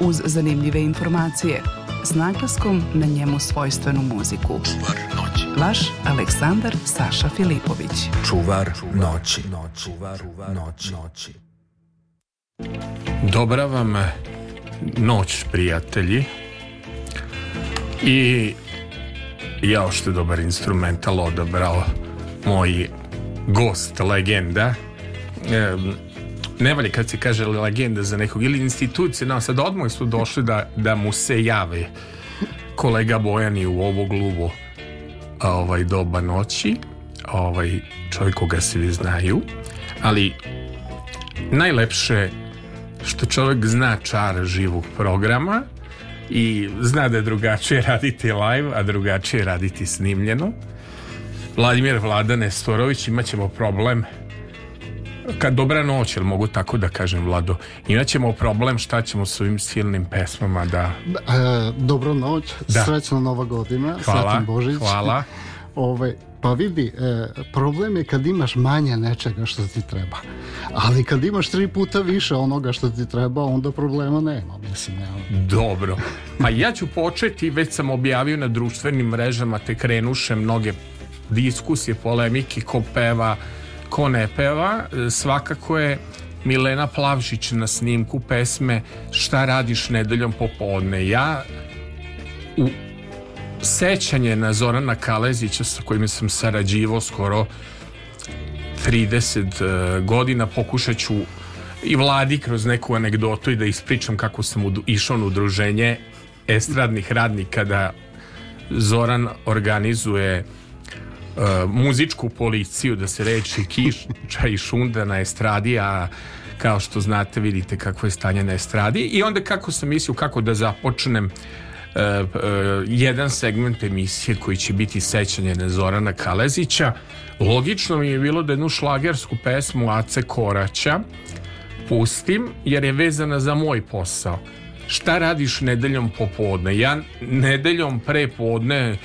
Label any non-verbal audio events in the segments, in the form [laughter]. uz zanimljive informacije s naglaskom na njemu svojstvenu muziku. Čuvar noći. Vaš Aleksandar Saša Filipović. Čuvar noći. Čuvar noći. noći. Dobra vam noć, prijatelji. I jao što dobar instrumental odabrao moj gost, legenda, ne valje kad se kaže legenda za nekog ili institucija, no, sad odmah su došli da, da mu se jave kolega Bojani u ovo gluvo ovaj, doba noći ovaj, čovjek koga svi znaju ali najlepše što čovjek zna čar živog programa i zna da je drugačije raditi live, a drugačije raditi snimljeno Vladimir Vladan Nestorović imat ćemo problem Kad dobra noć, jel mogu tako da kažem, Vlado? Imaćemo problem šta ćemo s ovim silnim pesmama da... E, dobro noć, da. srećna nova godina, hvala, Svetim Božić. Hvala. [laughs] Ove, ovaj, pa vidi, e, problem je kad imaš manje nečega što ti treba. Ali kad imaš tri puta više onoga što ti treba, onda problema nema, mislim, ja. Dobro. Pa ja ću početi, već sam objavio na društvenim mrežama, te krenuše mnoge diskusije, polemike, ko peva, ko ne peva, e, svakako je Milena Plavšić na snimku pesme Šta radiš nedeljom popodne. Ja u sećanje na Zorana Kalezića sa kojim sam sarađivao skoro 30 e, godina pokušat ću i vladi kroz neku anegdotu i da ispričam kako sam išao na udruženje estradnih radnika da Zoran organizuje E, muzičku policiju da se reči kiša i šunda na estradi, a kao što znate vidite kakvo je stanje na estradi i onda kako sam mislio kako da započnem uh, uh, jedan segment emisije koji će biti sećanje na Zorana Kalezića logično mi je bilo da jednu šlagersku pesmu Ace Koraća pustim jer je vezana za moj posao šta radiš nedeljom popodne ja nedeljom pre podne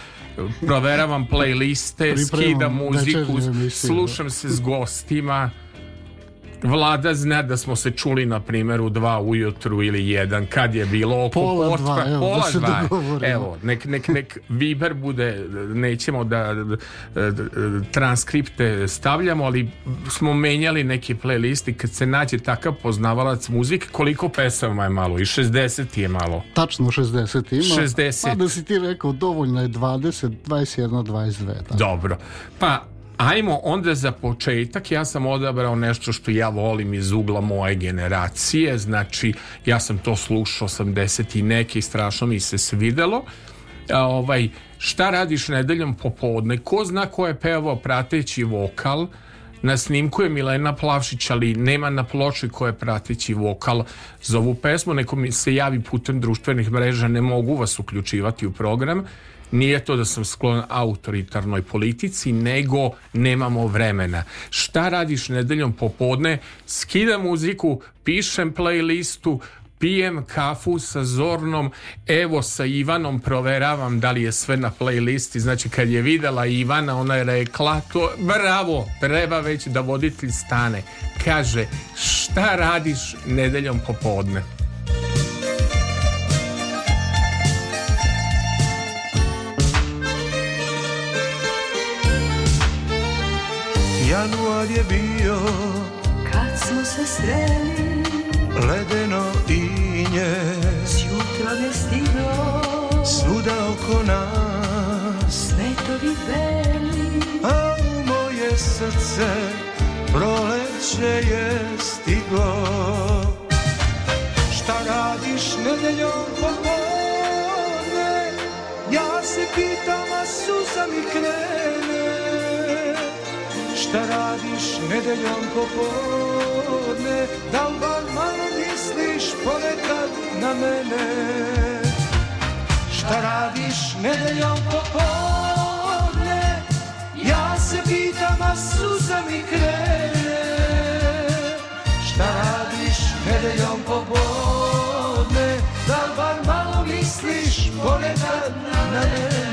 proveravam playliste, skidam muziku, da. slušam se s gostima Vlada zna da smo se čuli na primjer u dva ujutru ili jedan kad je bilo oko pola otpa, dva, evo, da pola da se dva. Evo, nek, nek, nek Viber bude, nećemo da, da transkripte stavljamo, ali smo menjali neki playlisti kad se nađe takav poznavalac muzike, koliko pesama je malo i 60 je malo. Tačno 60 ima. 60. Pa da si ti rekao dovoljno je 20, 21, 22. Tako. Dobro. Pa Ajmo onda za početak, ja sam odabrao nešto što ja volim iz ugla moje generacije, znači ja sam to slušao 80 i neke i strašno mi se svidelo. A, ovaj, šta radiš nedeljom popodne? Ko zna ko je pevao prateći vokal? Na snimku je Milena Plavšić, ali nema na ploči ko je prateći vokal za ovu pesmu. Neko mi se javi putem društvenih mreža, ne mogu vas uključivati u program nije to da sam sklon autoritarnoj politici, nego nemamo vremena. Šta radiš nedeljom popodne? Skidam muziku, pišem playlistu, pijem kafu sa Zornom, evo sa Ivanom proveravam da li je sve na playlisti, znači kad je videla Ivana ona je rekla to, bravo, treba već da voditelj stane, kaže šta radiš nedeljom popodne? januar je bio Kad smo se sreli Ledeno inje S jutra je stiglo Svuda oko nas Svetovi beli A u moje srce Proleće je stiglo Šta radiš nedeljom popodne Ja se pitam, a suza mi krene Šta radiš nedeljom popodne Da li bar malo misliš ponekad na mene Šta radiš nedeljom popodne Ja se pitam a suza mi krene Šta radiš nedeljom popodne Da li bar malo misliš ponekad na mene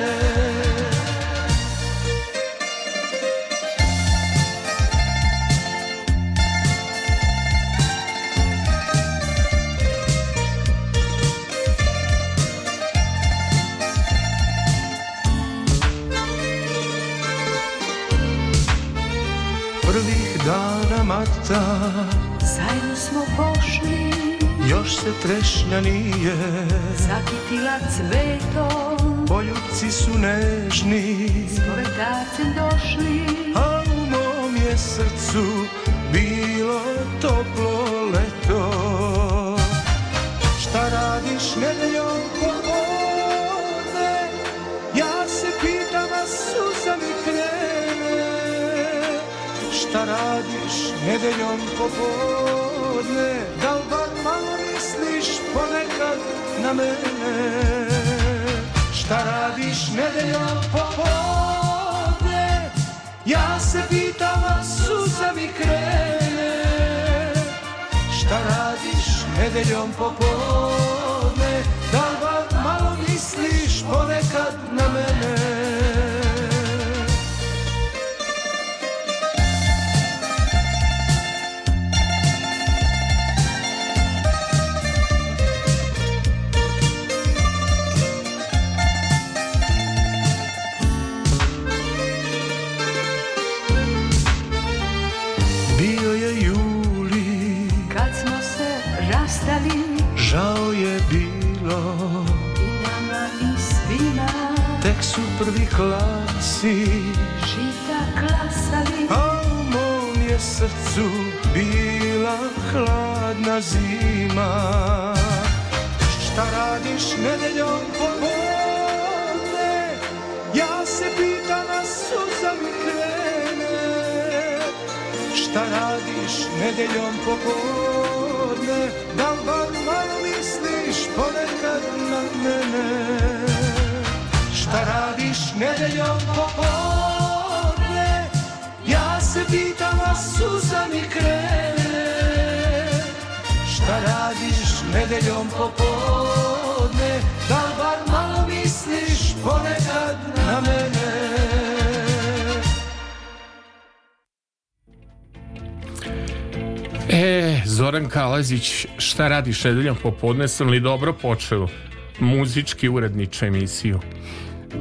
vrata Zajedno smo pošli Još se trešnja nije Zakitila cvetom Poljubci su nežni S povedacem došli A u mom je srcu Bilo toplo leto Šta radiš nedeljom popodne Ja se pitam a suza mi krene Šta radiš nedeljom popodne Da li bar malo misliš ponekad na mene Šta radiš nedeljom popodne Ja se pitam, a suza mi krene Šta radiš nedeljom popodne Da li bar malo misliš ponekad na mene prvi klaci Žita klasali A u mom je srcu bila hladna zima Šta radiš nedeljom popodne Ja se pita na suza mi krene Šta radiš nedeljom popodne Da li bar malo misliš ponekad na mene šta radiš nedeljom popodne Ja se pitam, a suza mi krene Šta radiš nedeljom popodne Da bar malo misliš ponekad na mene E, Zoran Kalazić, šta radiš nedeljom popodne? Sam li dobro počeo? muzički uredniče emisiju.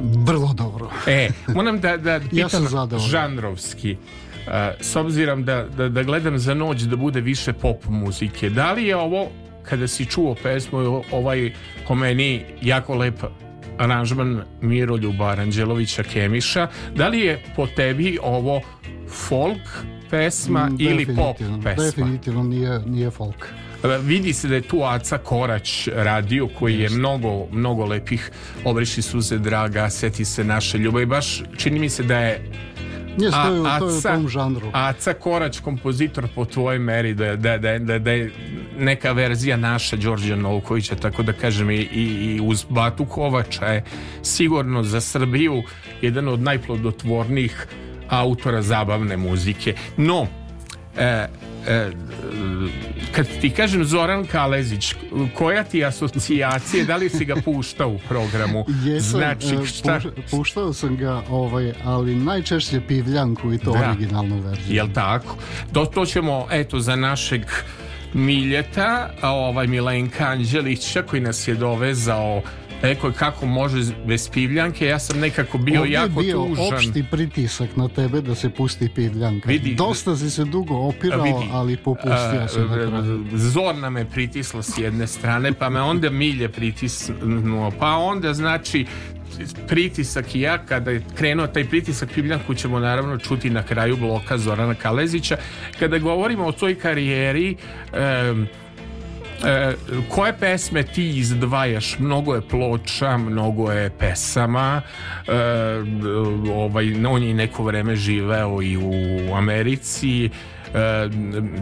Vrlo dobro. E, moram da, da ja sam zadovoljan. žanrovski. Uh, s obzirom da, da, da, gledam za noć da bude više pop muzike, da li je ovo, kada si čuo pesmu, ovaj po meni jako lep aranžman Miroljuba Aranđelovića Kemiša, da li je po tebi ovo folk pesma mm, ili pop pesma? Definitivno nije, nije folk. Vidi se da je tu Aca Korać radio koji je mnogo, mnogo lepih obriši suze draga, seti se naše ljubav i baš čini mi se da je Jes, to je, Aca, to je u tom žanru. Aca Korać, kompozitor po tvojoj meri, da, da, da, da je neka verzija naša Đorđe Novkovića, tako da kažem i, i, uz Batu Kovača je sigurno za Srbiju jedan od najplodotvornijih autora zabavne muzike. No, e, e, kad ti kažem Zoran Kalezić koja ti asocijacije da li si ga puštao u programu [laughs] Jesam, znači e, šta puštao sam ga ovaj, ali najčešće pivljanku i to da. originalnu verziju jel tako to, to ćemo eto za našeg Miljeta, a ovaj Milenka Anđelića koji nas je dovezao Rekao je kako može bez pivljanke, ja sam nekako bio Ovdje jako bio tužan. bio opšti pritisak na tebe da se pusti pivljanka. Vidi, Dosta si se dugo opirao, vidi, ali popustio se Zorna me pritisla s jedne strane, pa me onda milje pritisnuo, pa onda znači pritisak i ja kada je krenuo taj pritisak Pivljanku ćemo naravno čuti na kraju bloka Zorana Kalezića kada govorimo o toj karijeri um, E, koje pesme ti izdvajaš? Mnogo je ploča, mnogo je pesama. E, ovaj, on je neko vreme živeo i u Americi Eh,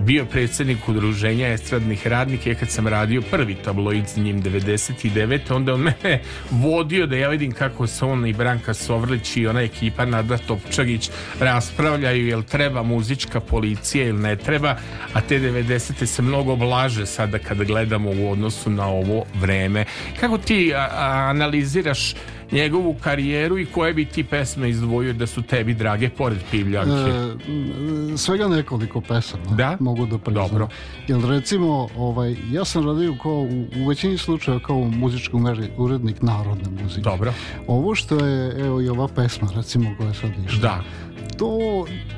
bio predsednik udruženja estradnih radnika ja kad sam radio prvi tabloid s njim 99. onda on mene [laughs] vodio da ja vidim kako se on i Branka Sovrlić i ona ekipa Nada Topčagić raspravljaju jel treba muzička policija ili ne treba a te 90. se mnogo blaže sada kada gledamo u odnosu na ovo vreme kako ti analiziraš njegovu karijeru i koje bi ti pesme izdvojio da su tebi drage pored Pivljanke? E, svega nekoliko pesama da? mogu da priznam. Dobro. Jer recimo, ovaj, ja sam radio kao u, u većini slučajeva kao muzičkom urednik narodne muzike. Dobro. Ovo što je, evo i ova pesma recimo koja je sad išla. Da. To,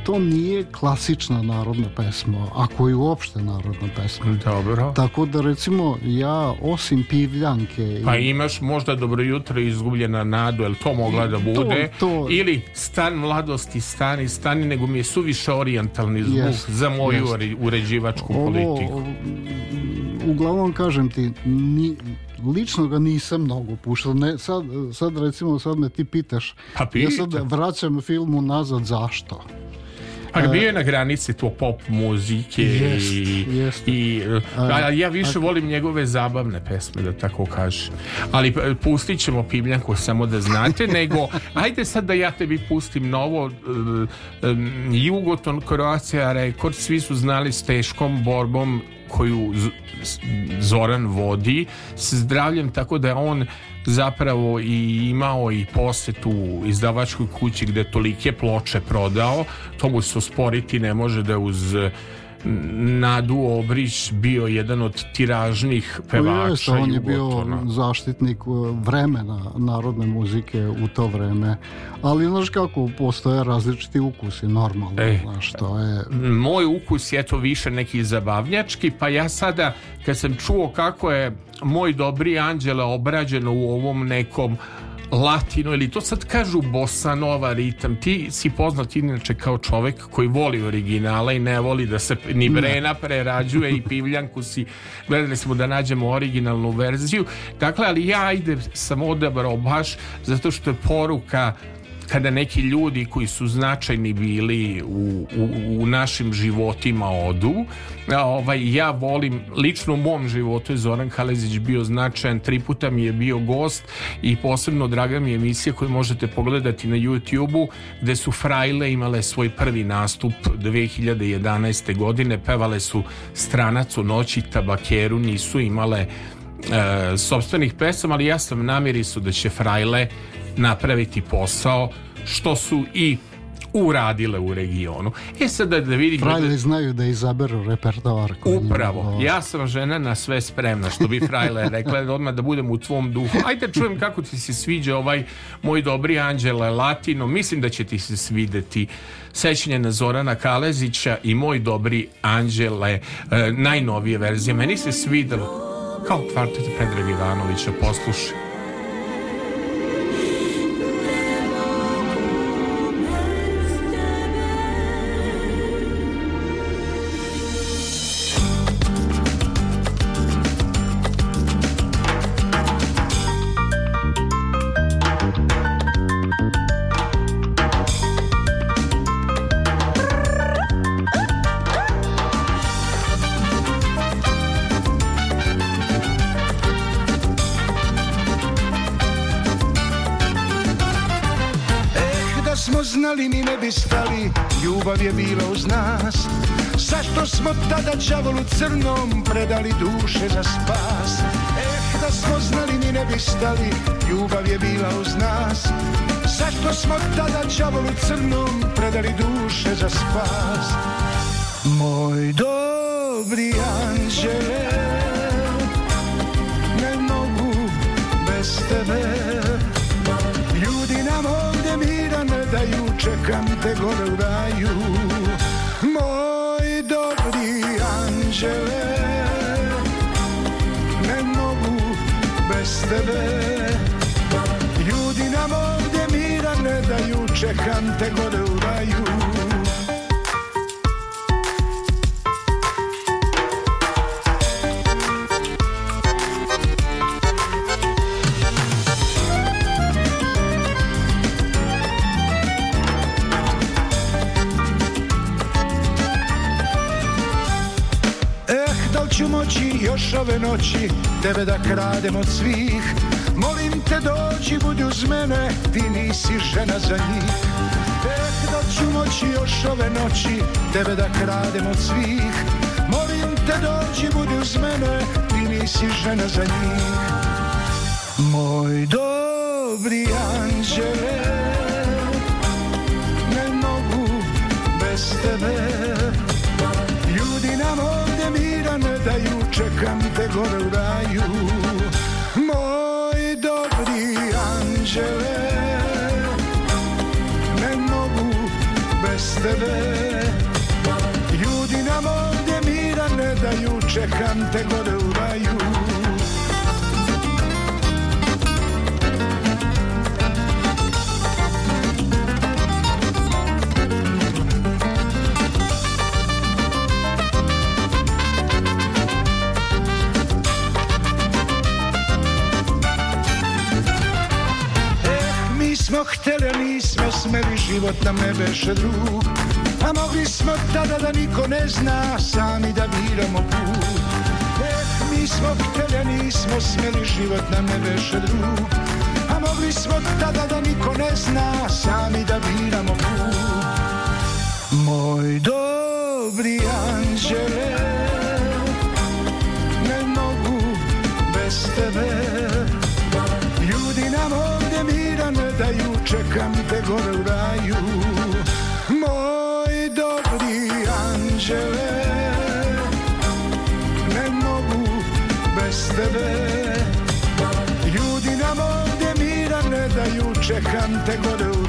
to nije klasična narodna pesma, ako i uopšte narodna pesma. Dobro. Tako da recimo ja osim Pivljanke... Pa imaš možda Dobro jutro izgubljena nadu, jel to mogla da bude? To, to. Ili stan mladosti, stani, stani, nego mi je suviše orijentalni zvuk yes, za moju yes. uređivačku Ovo, politiku. Mm, uglavnom kažem ti, ni, lično ga nisam mnogo puštao. Ne, sad, sad recimo, sad me ti pitaš. Pa ja sad vraćam filmu nazad zašto. Ali pa bio je na granici to pop muzike jest, i, jest. i a, ja više a... volim njegove zabavne pesme, da tako kažem. Ali pa, pustit ćemo Pivljanku samo da znate, [laughs] nego ajde sad da ja tebi pustim novo um, Jugoton Croatia Rekord, svi su znali s teškom borbom koju Zoran vodi s zdravljem tako da je on zapravo i imao i posetu izdavačkoj kući gde tolike ploče prodao to mu se osporiti ne može da uz Nadu Obrić bio jedan od tiražnih pevača pa Jeste, on je bio zaštitnik e, vremena narodne muzike u to vreme ali znaš kako postoje različiti ukusi normalno e, znaš, to je... moj ukus je to više neki zabavnjački pa ja sada kad sam čuo kako je moj dobri anđela obrađeno u ovom nekom latino ili to sad kažu bossa nova ritam. Ti si poznat inače kao čovek koji voli originala i ne voli da se ni da. brena prerađuje i pivljanku si. Gledali smo da nađemo originalnu verziju. Dakle, ali ja ajde sam odabrao baš zato što je poruka kada neki ljudi koji su značajni bili u, u, u našim životima odu, ovaj, ja volim, lično u mom životu je Zoran Kalezić bio značajan, tri puta mi je bio gost i posebno draga mi je emisija koju možete pogledati na YouTube-u, gde su Frajle imale svoj prvi nastup 2011. godine, pevale su Stranac u noći, Tabakeru, nisu imale e, sobstvenih pesama, ali ja sam namiri su da će Frajle napraviti posao što su i uradile u regionu. E sada da vidimo... Frajle da... znaju da izaberu repertoar. Upravo. Njima... Ja sam žena na sve spremna, što bi Frajle rekla, [laughs] odmah da budem u tvom duhu. Ajde da čujem kako ti se sviđa ovaj moj dobri Anđele Latino. Mislim da će ti se svideti sećanje na Zorana Kalezića i moj dobri Anđele, eh, najnovije verzije. Meni se svidelo kao kvartet Predrag Ivanovića, poslušaj. bez tebe Ljudi nam ovde mira ne daju Čekam te gore u raju još ove noći tebe da kradem od svih Molim te dođi, budi uz mene, ti nisi žena za njih Tek da ću moći još ove noći tebe da kradem od svih Molim te dođi, budi uz mene, ti nisi žena za njih Moj dobri anđele te gore u raju Moj dobri anđele Ne mogu bez tebe Ljudi nam ovdje mira ne daju Čekam te gore u smo htele, nismo smeli, život nam ne beše drug. A mogli smo tada da niko ne zna, sami da biramo put. Eh, mi smo htele, nismo smeli, život nam ne beše drug. A mogli smo tada da niko ne zna, sami da biramo put. Moj dobri anđele, čekam te gore u raju Moj dobri anđele Ne mogu bez tebe Ljudi nam ovde mira ne daju Čekam te gore u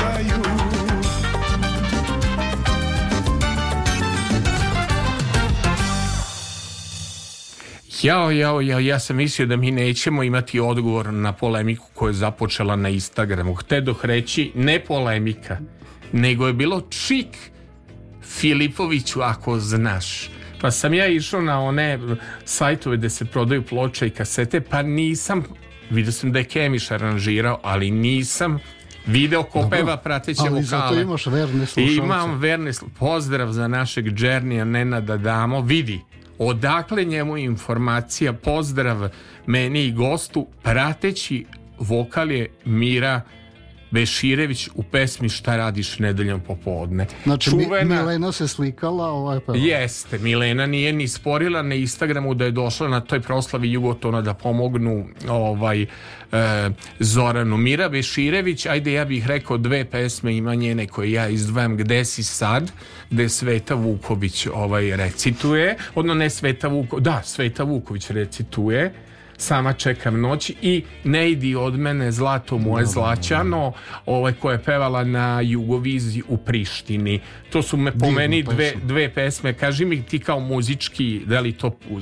Jao, jao, jao, ja sam mislio da mi nećemo imati odgovor na polemiku koja je započela na Instagramu. Htedoh reći, ne polemika, nego je bilo čik Filipoviću ako znaš. Pa sam ja išao na one sajtove gde se prodaju ploče i kasete, pa nisam, vidio sam da je Kemiš aranžirao, ali nisam video ko peva prateće ali vokale. zato imaš verne slušalce. Imam verne Pozdrav za našeg Džernija Nenada Damo. Vidi, odakle njemu informacija pozdrav meni i gostu prateći vokalje je Mira Veširević u pesmi Šta radiš nedeljom popodne. Znači, Čuvena... Milena se slikala. Ovaj pa... Jeste, Milena nije ni sporila na Instagramu da je došla na toj proslavi Jugotona da pomognu ovaj e, Zoranu Mira Veširević. Ajde, ja bih rekao dve pesme ima njene koje ja izdvajam Gde si sad, gde Sveta Vuković ovaj recituje, odno ne Sveta Vuković, da, Sveta Vuković recituje sama čekam noć i ne idi od mene zlato moje zlaćano ovaj koja je pevala na jugovizi u Prištini to su me po meni dve, dve pesme kaži mi ti kao muzički da li to uh,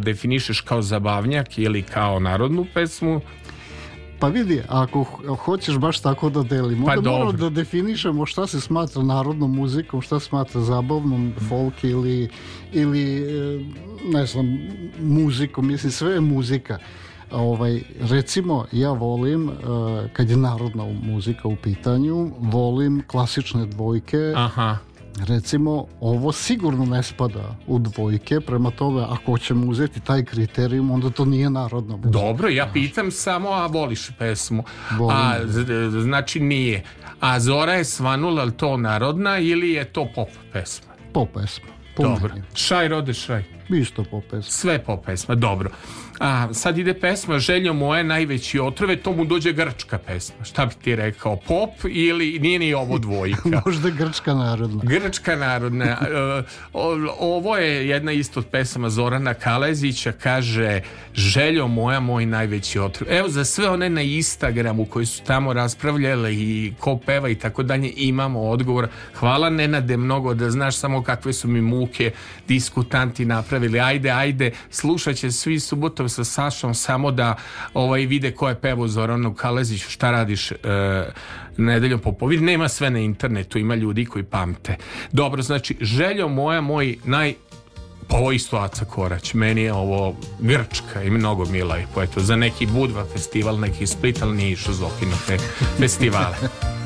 definišeš kao zabavnjak ili kao narodnu pesmu Pa vidi, ako hoćeš baš tako da delimo, pa onda moramo da definišemo šta se smatra narodnom muzikom, šta se smatra zabavnom mhm. folk ili, ili e, ne znam, muzikom, mislim sve je muzika. Ovaj, recimo, ja volim, e, kad je narodna muzika u pitanju, volim klasične dvojke, Aha recimo ovo sigurno ne spada u dvojke, prema tome ako ćemo uzeti taj kriterijum onda to nije narodno. Muzika. Dobro, ja da. pitam samo a voliš pesmu. Volim. A da. znači nije. A Zora je svanula li to narodna ili je to pop pesma? Pop pesma. Dobro. Šaj rode šaj. Isto pop pesma. Sve pop pesma, dobro. A sad ide pesma Željo moje najveći otrove, to mu dođe grčka pesma. Šta bi ti rekao? Pop ili nije ni ovo dvojka? [laughs] Možda grčka narodna. Grčka narodna. E, ovo je jedna isto od pesama Zorana Kalezića, kaže Željo moja, moj najveći otrov. Evo za sve one na Instagramu koji su tamo raspravljale i ko peva i tako dalje, imamo odgovor. Hvala Nenade mnogo da znaš samo kakve su mi muke diskutanti napravili. Ajde, ajde, slušat će svi subotom razgovoru sa Sašom samo da ovaj vide ko je pevo Zoranu Kalezić, šta radiš e, nedeljom popovid. Nema sve na internetu, ima ljudi koji pamte. Dobro, znači, željo moja, moj naj pa ovo isto Aca Korać, meni je ovo Grčka i mnogo mila i poeto za neki Budva festival, neki Split, ali nije išao Zokino festivale. [laughs]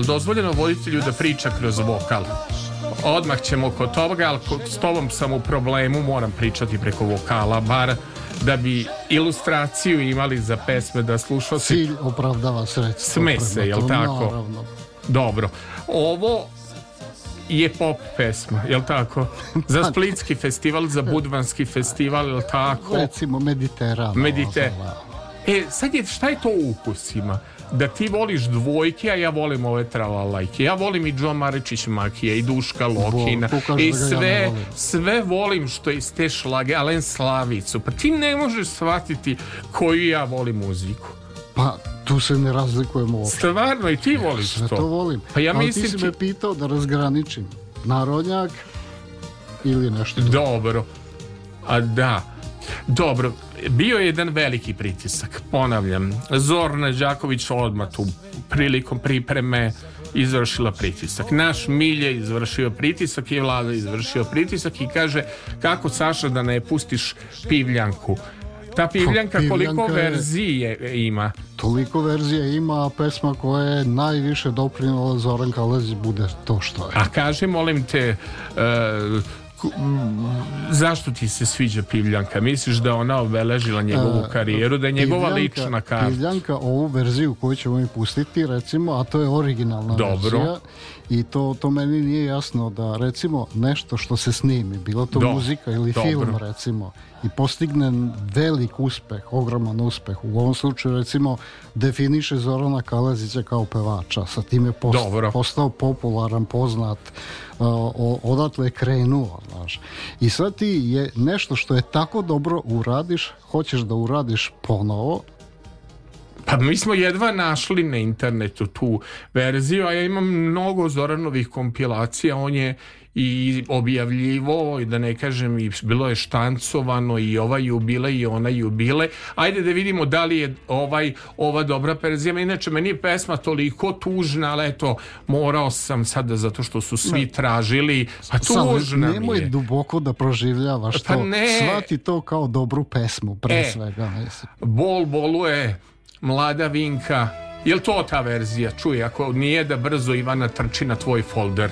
li dozvoljeno voditelju da priča kroz vokal? Odmah ćemo kod toga, ali s tobom sam u problemu, moram pričati preko vokala, bar da bi ilustraciju imali za pesme da slušao si. Cilj opravdava sredstvo. Sme se, jel tako? Naravno. Dobro. Ovo je pop pesma, jel tako? Za [laughs] Splitski festival, za Budvanski festival, jel tako? Recimo Mediterana. Medite. E, sad je, šta je to u ukusima? da ti voliš dvojke, a ja volim ove tralalajke. Ja volim i Džo Maričić Makija i Duška Lokina Bo, i da sve, ja sve volim što je iz te šlage, Alen Slavicu. Pa ti ne možeš shvatiti koju ja volim muziku. Pa, tu se ne razlikujemo uopšte. Stvarno, i ti voliš ja, to. to volim. Pa ja Ali mislim ti si me pitao da razgraničim. Narodnjak ili nešto. Dobro. A da. Dobro, bio je jedan veliki pritisak, ponavljam. Zorna Đaković odmah tu prilikom pripreme izvršila pritisak. Naš Milje izvršio pritisak i vlada izvršio pritisak i kaže kako Saša da ne pustiš pivljanku. Ta pivljanka, pivljanka koliko je, verzije ima? Toliko verzije ima, a pesma koja je najviše doprinula Zoran Kalazić bude to što je. A kaže, molim te, uh, Mm, zašto ti se sviđa Pivljanka? Misliš da ona obeležila njegovu e, karijeru, da je njegova Pivljanka, lična karta? Pivljanka, ovu verziju koju ćemo mi pustiti, recimo, a to je originalna Dobro. verzija, i to, to meni nije jasno da recimo nešto što se snimi, bilo to Do, da. muzika ili dobro. film recimo, i postigne velik uspeh, ogroman uspeh. U ovom slučaju recimo definiše Zorana Kalazića kao pevača, sa tim je post, postao popularan, poznat, uh, odatle je krenuo, znaš. I sad ti je nešto što je tako dobro uradiš, hoćeš da uradiš ponovo, Pa mi smo jedva našli na internetu tu verziju, a ja imam mnogo Zoranovih kompilacija, on je i objavljivo i da ne kažem i bilo je štancovano i ova jubile i ona jubile ajde da vidimo da li je ovaj ova dobra perzija, inače meni je pesma toliko tužna, ali eto morao sam sada zato što su svi ne. tražili, pa tužna Samo, nemoj mi je. duboko da proživljavaš pa to ne. shvati to kao dobru pesmu pre e, svega mislim. bol boluje mlada Vinka, jel to ta verzija? Čuj, ako nije da brzo Ivana trči na tvoj folder.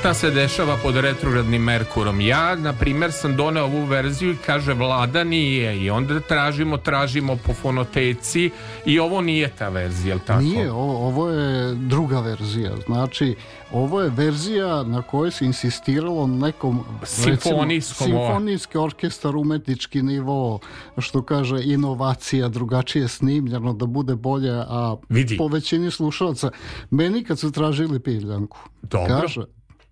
šta se dešava pod retrogradnim Merkurom. Ja, na primer, sam doneo ovu verziju i kaže vlada nije i onda tražimo, tražimo po fonoteci i ovo nije ta verzija, jel tako? Nije, ovo, ovo je druga verzija. Znači, ovo je verzija na kojoj se insistiralo nekom simfonijskom simfonijski orkestar umetnički nivo što kaže inovacija drugačije snimljeno da bude bolje a vidi. po većini slušalaca meni kad su tražili pivljanku Dobro. kaže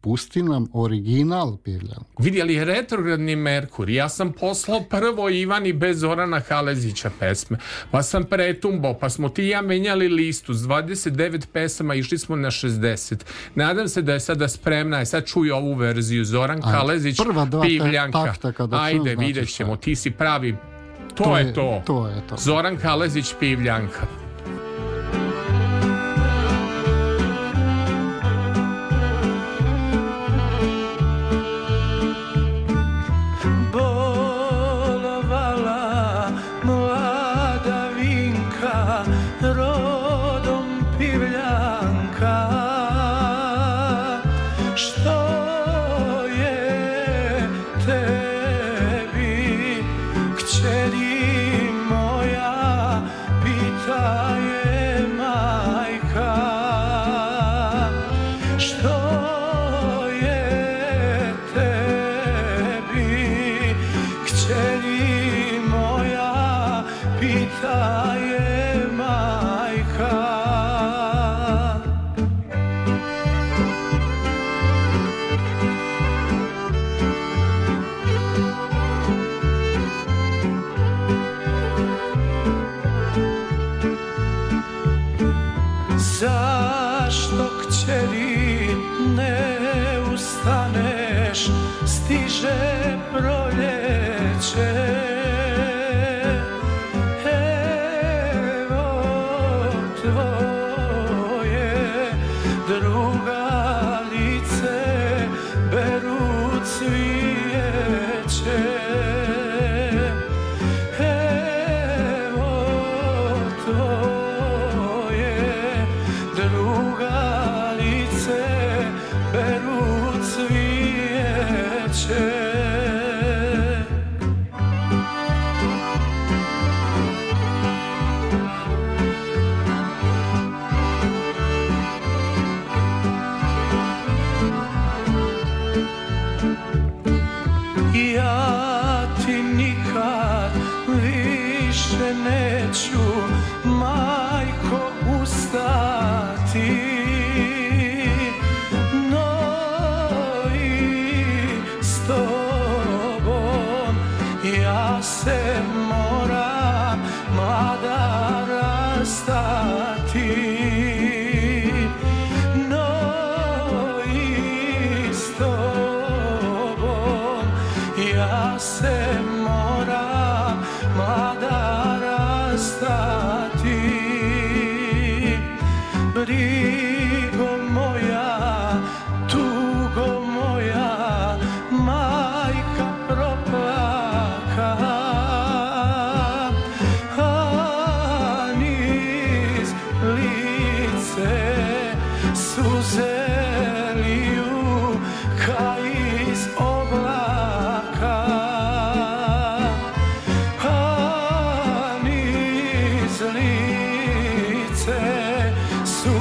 pusti nam original Pirljanku. Vidjeli je retrogradni Merkur. Ja sam poslao prvo Ivani bez Orana Halezića pesme. Pa sam pretumbao, pa smo ti ja menjali listu. S 29 pesama išli smo na 60. Nadam se da je sada spremna. sad čuj ovu verziju. Zoran Ajde. Halezić, Prva Pirljanka. Ajde, vidjet ćemo. Ti si pravi to, to je, je to. to je to. Zoran Halezić, Pivljanka.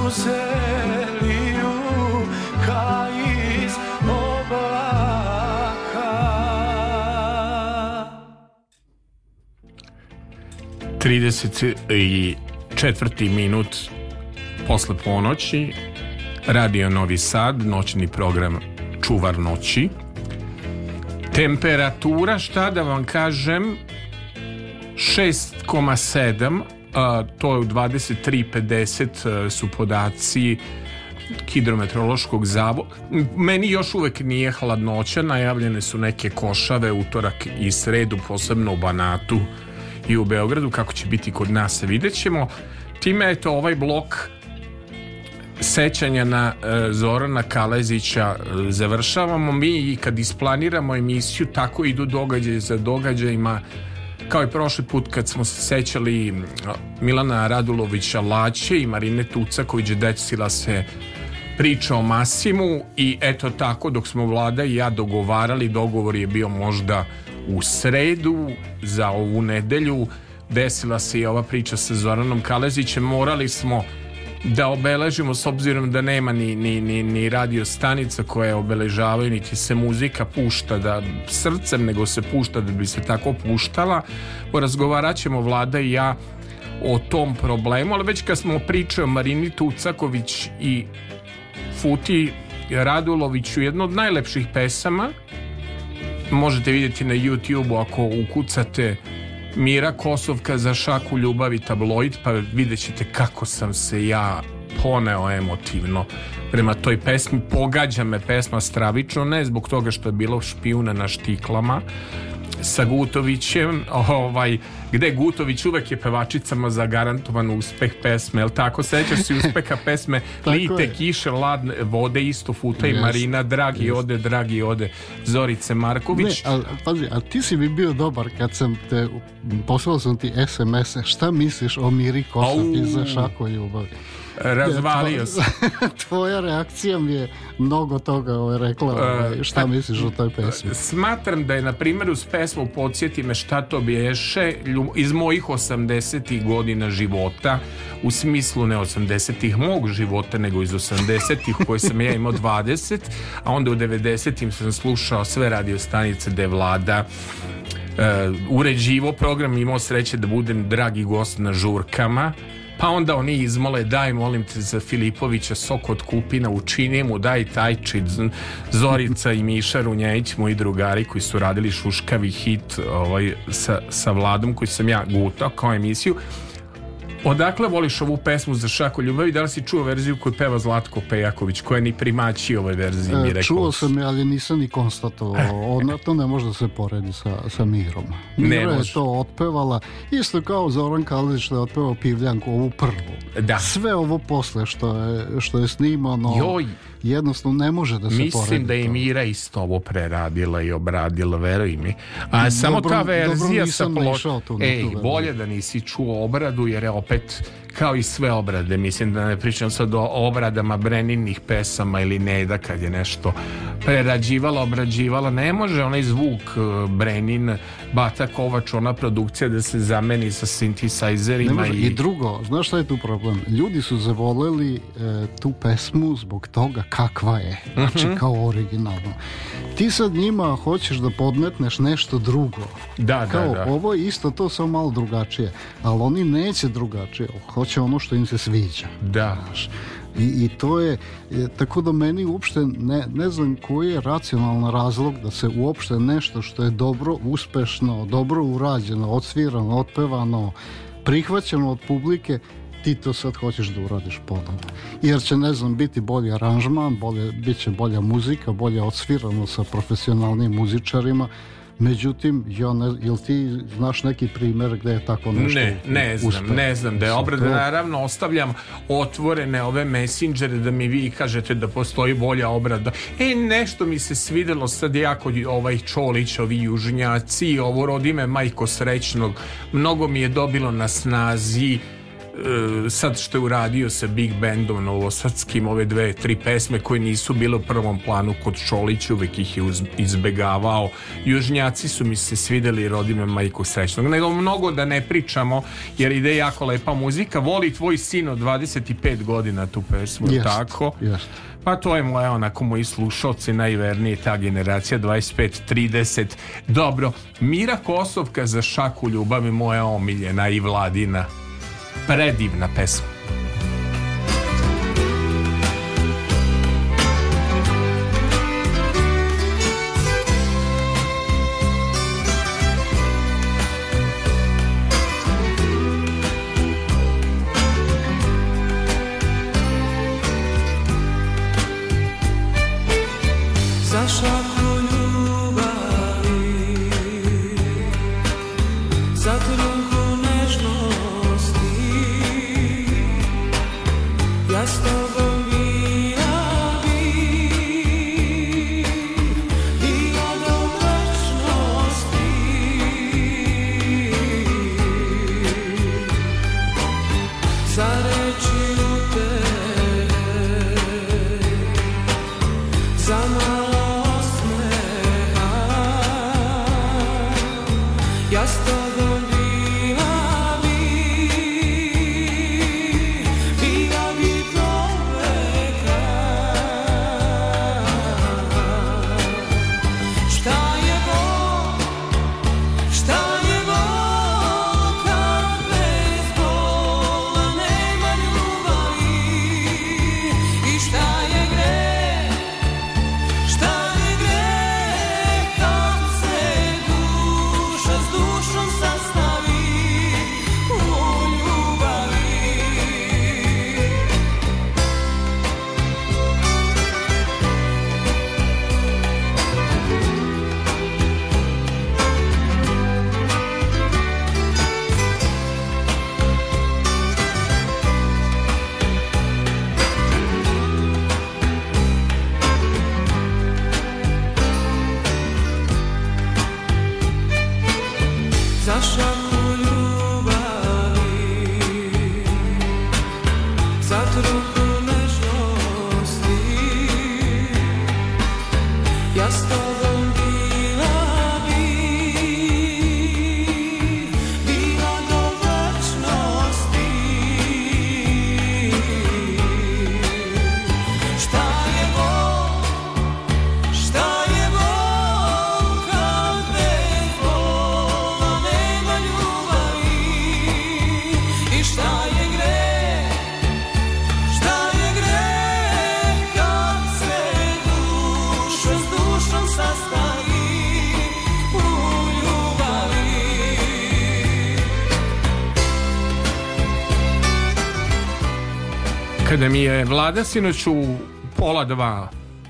suze liju kao iz 34. minut posle ponoći Radio Novi Sad, noćni program Čuvar noći. Temperatura, šta da vam kažem, 6,7 to je u 23.50 e, su podaci hidrometeorološkog zavoda. Meni još uvek nije hladnoća, najavljene su neke košave utorak i sredu, posebno u Banatu i u Beogradu, kako će biti kod nas, vidjet ćemo. Time je to ovaj blok sećanja na e, Zorana Kalezića e, završavamo mi i kad isplaniramo emisiju tako idu događaje za događajima Kao i prošli put kad smo se sećali Milana Radulovića Laće i Marine Tucaković desila se priča o Masimu i eto tako dok smo vlada i ja dogovarali dogovor je bio možda u sredu za ovu nedelju desila se i ova priča sa Zoranom Kalezićem morali smo da obeležimo s obzirom da nema ni, ni, ni, ni radio stanica koje obeležavaju niti se muzika pušta da srcem nego se pušta da bi se tako puštala porazgovarat ćemo vlada i ja o tom problemu ali već kad smo pričali o Marini Tucaković i Futi Raduloviću jedno od najlepših pesama možete vidjeti na youtube ako ukucate Mira Kosovka za šaku ljubavi tabloid, pa vidjet ćete kako sam se ja poneo emotivno prema toj pesmi. Pogađa me pesma stravično, ne zbog toga što je bilo špijuna na štiklama, sa Gutovićem, ovaj, gde Gutović uvek je pevačicama za garantovan uspeh pesme, jel tako? Sećaš si uspeha [laughs] pesme Lite kiše, ladne vode, isto futa i yes. Marina, dragi yes. ode, dragi ode, Zorice Marković. Ne, ali, pazi, a ti si mi bio dobar kad sam te, poslao sam ti SMS-e, šta misliš o Miri Kosov iz Šako ljubavi? Razvalio sam. [laughs] Tvoja reakcija mi je mnogo toga ovaj, rekla. E, ovaj, šta tak, pa, misliš o toj pesmi? E, smatram da je, na primjer, uz pesmu Podsjeti me šta to biješe iz mojih 80-ih godina života, u smislu ne 80-ih mog života, nego iz 80-ih koji sam ja imao 20, a onda u 90-im sam slušao sve radio stanice da vlada Uh, uređivo program imao sreće da budem dragi gost na žurkama pa onda oni izmole daj molim te za Filipovića sok od kupina učini mu daj tajči Zorica i Miša Runjević moji drugari koji su radili šuškavi hit ovaj, sa, sa Vladom koji sam ja gutao kao emisiju Odakle voliš ovu pesmu za šako ljubavi? Da li si čuo verziju koju peva Zlatko Pejaković, koja ni primači ovoj verziji? E, mi rekao. Čuo sam je, ali nisam ni konstatovao. [laughs] Ona to ne može da se poredi sa, sa Mirom. Mira ne je to otpevala, isto kao Zoran Kaldić da je otpevao Pivljanku, ovu prvu. Da. Sve ovo posle što je, što je snimano... Joj, jednostavno ne može da se Mislim poredi da je Mira isto ovo preradila i obradila, veruj mi. A samo ta verzija sa plot... Tu Ej, bolje da nisi čuo obradu, jer je opet kao i sve obrade, mislim da ne pričam sad o obradama Breninih pesama ili ne, da kad je nešto prerađivala, obrađivala, ne može onaj zvuk e, Brenin, Bata Kovač, ona produkcija da se zameni sa synthesizerima. I... I drugo, znaš šta je tu problem? Ljudi su zavoleli e, tu pesmu zbog toga kakva je, znači mhm. kao originalno. Ti sad njima hoćeš da podmetneš nešto drugo. Da, da kao, da, da. Ovo je isto to, samo malo drugačije. Ali oni neće drugačije, hoće ono što im se sviđa. Da. Znaš. I, I, to je, e, tako da meni uopšte ne, ne znam koji je racionalan razlog da se uopšte nešto što je dobro, uspešno, dobro urađeno, odsvirano, otpevano, prihvaćeno od publike ti to sad hoćeš da uradiš ponovno. Jer će, ne znam, biti bolji aranžman, bolje, bit će bolja muzika, bolje odsvirano sa profesionalnim muzičarima, Međutim, ja ne, jel ti znaš neki primjer gdje je tako nešto Ne, ne znam, uspeo? ne znam da je obrada. Naravno, ostavljam otvorene ove messengere da mi vi kažete da postoji bolja obrada. E, nešto mi se svidelo sad jako ovaj Čolić, ovi južnjaci, ovo rodime majko srećnog. Mnogo mi je dobilo na snazi E, sad što je uradio sa Big Bandom Novosadskim ove dve, tri pesme koje nisu bile u prvom planu kod Šolića, uvek ih je izbegavao Južnjaci su mi se svideli rodime majku srećnog nego mnogo da ne pričamo jer ide jako lepa muzika voli tvoj sin od 25 godina tu pesmu jest, tako jest. Pa to je moja onako moji slušalci najvernije ta generacija 25-30. Dobro, Mira Kosovka za šaku ljubavi moja omiljena i vladina predivna pesma. vlada sinoć u pola dva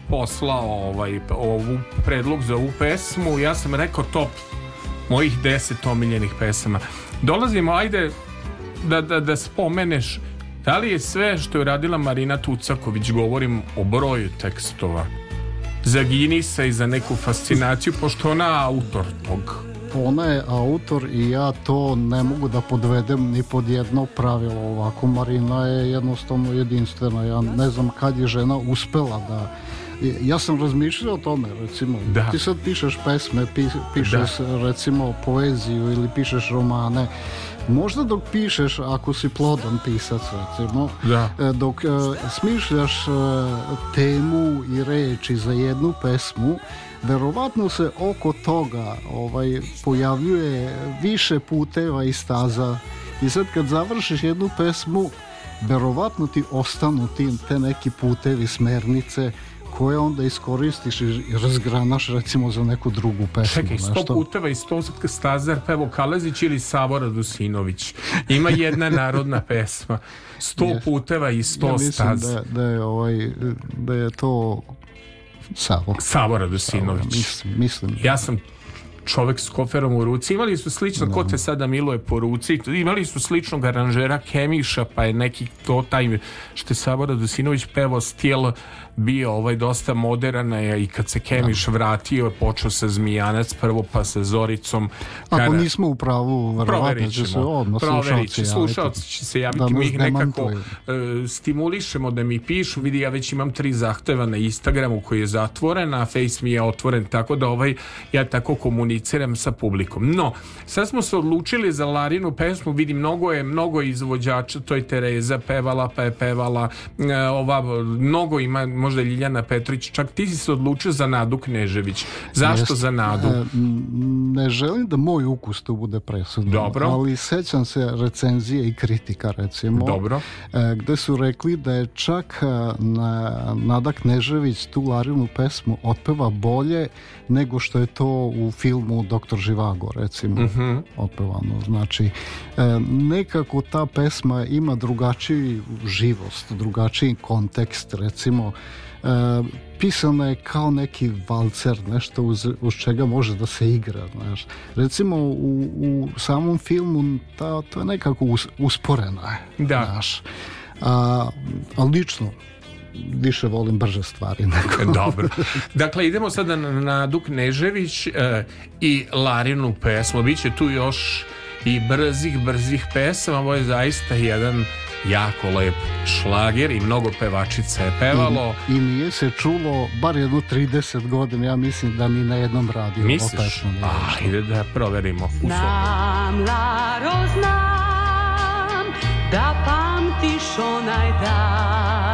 poslao ovaj, ovu predlog za ovu pesmu, ja sam rekao top mojih deset omiljenih pesama. Dolazimo, ajde, da, da, da spomeneš da li je sve što je radila Marina Tucaković, govorim o broju tekstova, za Ginisa i za neku fascinaciju, pošto ona autor tog ona je autor i ja to ne mogu da podvedem ni pod jedno pravilo ovako. Marina je jednostavno jedinstvena. Ja ne znam kad je žena uspela da ja sam razmišljao o tome recimo, da. ti sad pišeš pesme pi, pišeš da. recimo poeziju ili pišeš romane možda dok pišeš ako si plodan pisac recimo da. E, dok e, smišljaš e, temu i reči za jednu pesmu verovatno se oko toga ovaj, pojavljuje više puteva i staza i sad kad završiš jednu pesmu verovatno ti ostanu ti, te neki putevi, smernice koje onda iskoristiš i razgranaš recimo za neku drugu pesmu. Čekaj, sto nešto. puteva i sto staza pevo Kalazić ili Savora Dusinović. Ima jedna [laughs] narodna pesma. Sto puteva i sto ja mislim staza. Da, da, je ovaj, da je to Savo. Savo Radosinović. Savo, mislim, mislim. Ja sam čovek s koferom u ruci. Imali su slično, ko da. te sada miluje po ruci, imali su sličnog aranžera Kemiša, pa je neki to taj, što je Sabora Dosinović pevao stil bio ovaj dosta moderana je i kad se Kemiš da. vratio je počeo sa Zmijanac prvo pa sa Zoricom kada... Ako nismo u pravu proverit ćemo, će proverit će, slušalci će se javiti da mi ih nekako uh, stimulišemo da mi pišu vidi ja već imam tri zahteva na Instagramu koji je zatvoren a Face mi je otvoren tako da ovaj ja tako komuniciram sa publikom no sad smo se odlučili za Larinu pesmu vidi mnogo je mnogo izvođača to je Tereza pevala pa je pevala uh, ova mnogo ima možda Ljiljana Petrić, čak ti si se odlučio za Nadu Knežević. Zašto Jeste, za Nadu? E, ne želim da moj ukus tu bude presudan, Dobro. ali sećam se recenzije i kritika recimo, Dobro. E, gde su rekli da je čak e, na, Nada Knežević tu Larinu pesmu otpeva bolje nego što je to u filmu Doktor Živago recimo uh mhm. -huh. opevano znači e, nekako ta pesma ima drugačiji živost drugačiji kontekst recimo e, pisana je kao neki valcer, nešto uz, uz čega može da se igra, znaš. Recimo u, u samom filmu ta, to je nekako us, usporena, da. znaš. A, a lično, više volim brže stvari. [laughs] Nego... Dobro. Dakle, idemo sada na, na Duk Nežević e, i Larinu pesmu. Biće tu još i brzih, brzih pesama. Ovo je zaista jedan jako lep šlager i mnogo pevačica je pevalo. I, i nije se čulo bar jedno 30 godina, ja mislim da mi na jednom radiju. Misliš? A, pa, ide da proverimo. Znam, Laro, znam, da pamtiš onaj dan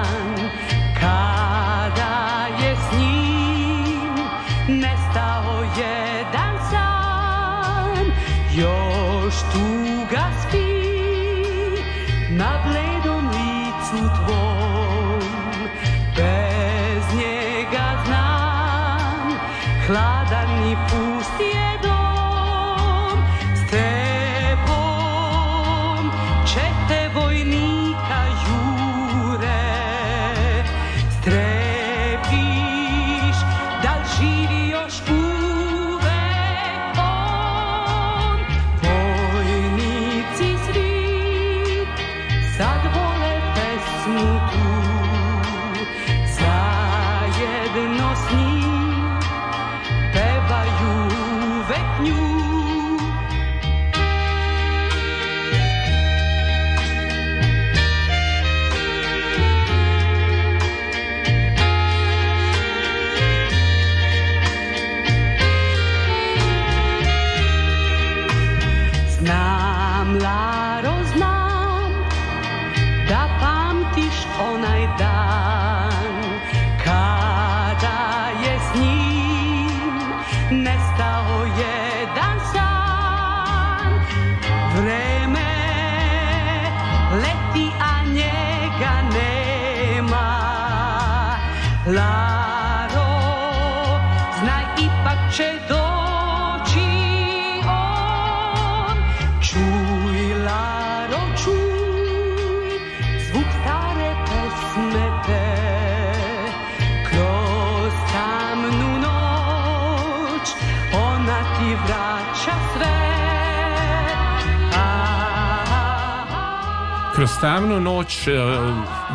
tamnu noć e,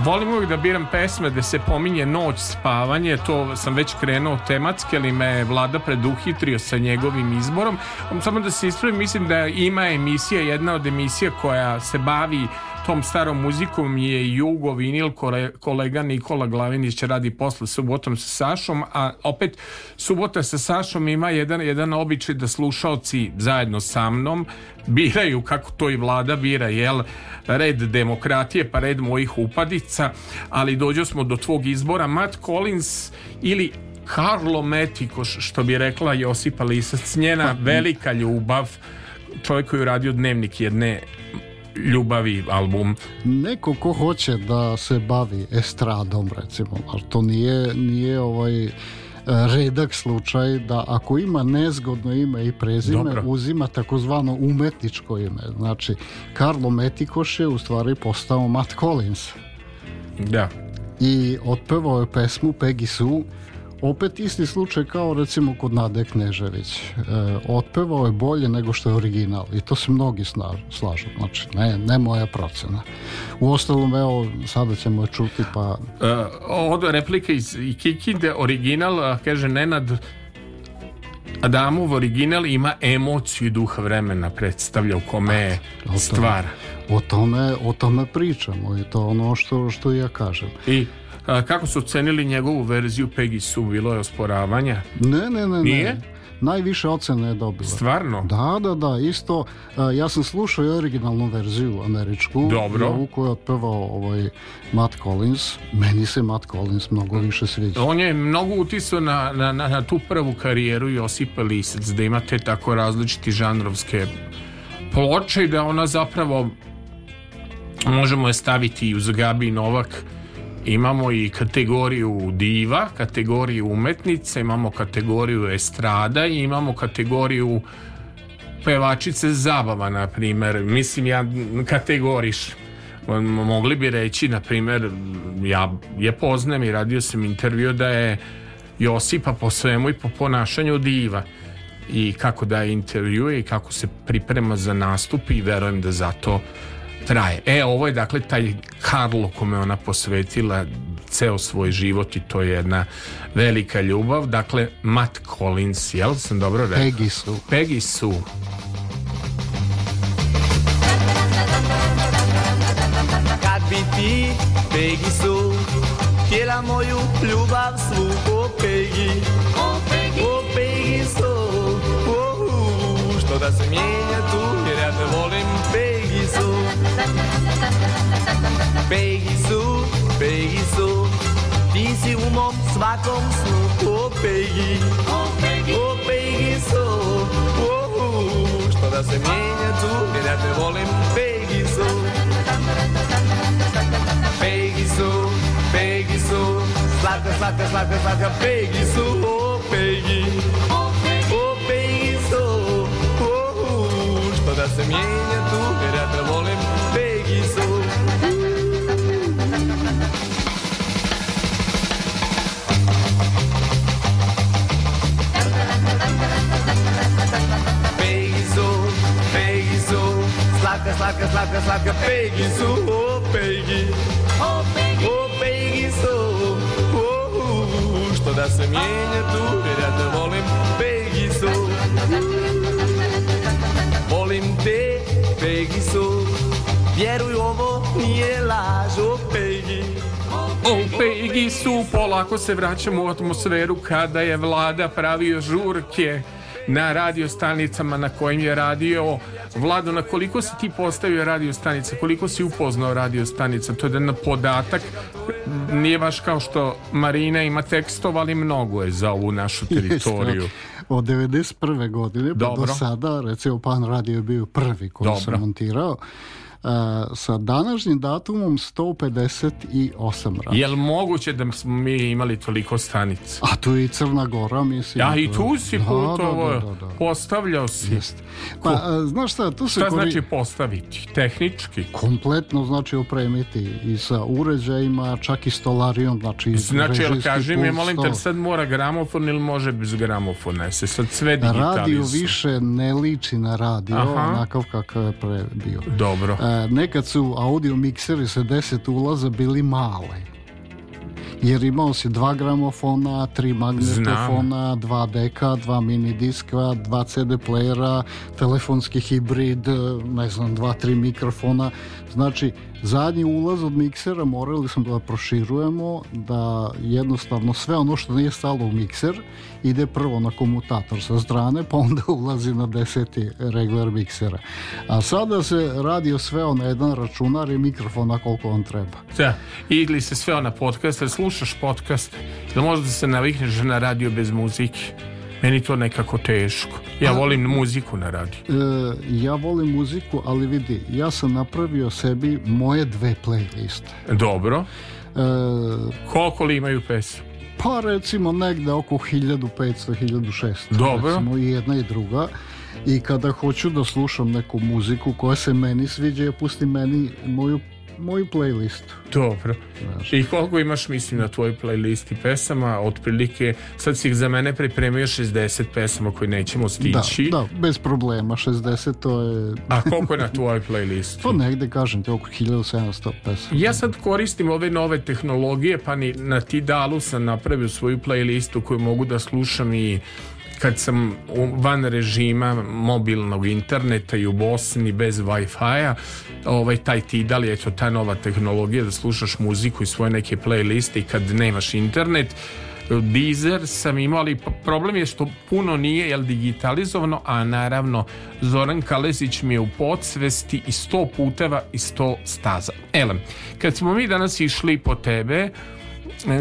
volim uvijek da biram pesme da se pominje noć spavanje to sam već krenuo tematski ali me vlada preduhitrio sa njegovim izborom samo da se ispravim mislim da ima emisija jedna od emisija koja se bavi tom starom muzikom je Jugo Vinil kolega Nikola Glavinić radi posle subotom sa Sašom, a opet subota sa Sašom ima jedan, jedan običaj da slušalci zajedno sa mnom biraju kako to i vlada bira, jel red demokratije pa red mojih upadica, ali dođo smo do tvog izbora Matt Collins ili Karlo Metikoš, što bi rekla Josipa Lisac, njena pa, velika ljubav čovjek koji je radio dnevnik jedne ljubavi album. Neko ko hoće da se bavi estradom recimo, ali to nije, nije ovaj e, redak slučaj da ako ima nezgodno ime i prezime Dobro. uzima takozvano umetničko ime. Znači, Karlo Metikoš je u stvari postao Matt Collins. Da. I otpevao je pesmu Peggy Sue opet isti slučaj kao recimo kod Nade Knežević. E, otpevao je bolje nego što je original i to se mnogi slažu. Znači, ne, ne moja procena. U ostalom, evo, sada ćemo je čuti pa... E, od replike iz Kikinde, original, kaže Nenad, Adamov original ima emociju duha vremena predstavlja u kome je znači, stvar. O tome, o tome pričamo i to ono što, što ja kažem. I A, Kako su ocenili njegovu verziju Peggy Su? Bilo je osporavanja? Ne, ne, ne. Nije? Ne. Najviše ocene je dobila. Stvarno? Da, da, da, isto. Ja sam slušao i originalnu verziju američku. Dobro. U koju je otpevao ovaj Matt Collins. Meni se Matt Collins mnogo više sviđa. On je mnogo utisao na, na, na na tu prvu karijeru Josipa Lisac, da imate tako različiti žanrovske ploče i da ona zapravo možemo je staviti i uz Gabi Novak Imamo i kategoriju diva, kategoriju umetnice, imamo kategoriju estrada i imamo kategoriju pevačice zabava, na primer. Mislim, ja kategoriš. Mogli bi reći, na primer, ja je poznam i radio sam intervju da je Josipa po svemu i po ponašanju diva i kako daje intervjue i kako se priprema za nastup i verujem da zato traje. E, ovo je dakle taj Karlo kome ona posvetila ceo svoj život i to je jedna velika ljubav. Dakle, Matt Collins, jel sam dobro rekao? Peggy Sue. Peggy Sue. Kad bi ti, Peggy Sue, htjela moju ljubav svu, Peggy, o Peggy, o Peggy Sue, o, što da sam je mom svakom snu O Peggy, o Peggy sou oh, Što da se mijenja tu, jer ja te volim Peggy sou Peggy sou, Peggy sou Slatka, slatka, slatka, slatka Peggy sou O Peggy, o Peggy sou oh, Što da se mijenja tu, jer ja te volim sladka, sladka, sladka Pegicu, o oh, Pegi O oh, Pegi, o oh, Pegicu Što da se mijenja tu, jer ja te volim Pegicu Volim te, Pegicu Vjeruj ovo nije laž, o Pegi o Pegi su polako se vraćamo u atmosferu kada je vlada pravio žurke na radio stanicama na kojim je radio Vlado, na koliko si ti postavio radio stanica, koliko si upoznao radio stanica, to je jedan podatak nije baš kao što Marina ima tekstova, ali mnogo je za ovu našu teritoriju od 91. godine pa Dobro. do sada, recimo Pan Radio je bio prvi koji Dobro. sam montirao E, sa današnjim datumom 158 radi. Jel moguće da smo mi imali toliko stanica? A tu je i Crna Gora, mislim. Ja, i tu si da, putovo, da da, da, da, postavljao si. Jeste. Pa, a, e, znaš šta, tu se... Šta kori... znači postaviti? Tehnički? Kompletno znači opremiti i sa uređajima, čak i stolarijom, znači... Znači, jel kaži mi, molim te, sad mora gramofon ili može bez gramofona? Se sad sve digitalizuje. Radio više ne liči na radio, Aha. onakav kakav je pre bio. Dobro. A, e, E, nekad su audio mikseri sa 10 ulaza bili male jer imao si dva gramofona, tri magnetofona, Znam. dva deka, dva mini diska, dva CD playera, telefonski hibrid, e, ne znam, dva, tri mikrofona. Znači, zadnji ulaz od miksera morali smo da proširujemo, da jednostavno sve ono što nije stalo u mikser ide prvo na komutator sa strane, pa onda [laughs] ulazi na deseti regler miksera. A sada se radio sve na jedan računar i mikrofona koliko on treba. Da, igli se sve na podcast, slušaš podcast, da možda se navikneš na radio bez muzike meni to nekako teško. Ja volim muziku na radiju. E, ja volim muziku, ali vidi, ja sam napravio sebi moje dve playliste. Dobro. E, Koliko li imaju pesama? Pa recimo negde oko 1500-1600. Dobro. Recimo i jedna i druga. I kada hoću da slušam neku muziku koja se meni sviđa, ja pustim meni moju moju playlistu. Dobro. Znaš. I koliko imaš, mislim, na tvojoj playlisti pesama? Otprilike, sad si ih za mene pripremio 60 pesama koje nećemo da, stići. Da, da, bez problema. 60 to je... A koliko je na tvojoj playlistu? [laughs] To negde, kažem ti, oko 1700 pesama. Ja sad koristim ove nove tehnologije, pa ni na Tidalu sam napravio svoju playlistu koju mogu da slušam i kad sam van režima mobilnog interneta i u Bosni bez Wi-Fi-a ovaj, taj ti da li je to ta nova tehnologija da slušaš muziku i svoje neke playliste i kad nemaš internet Deezer sam imao, ali problem je što puno nije jel, digitalizovano, a naravno Zoran Kalesić mi je u podsvesti i sto puteva i sto staza. Elem, kad smo mi danas išli po tebe,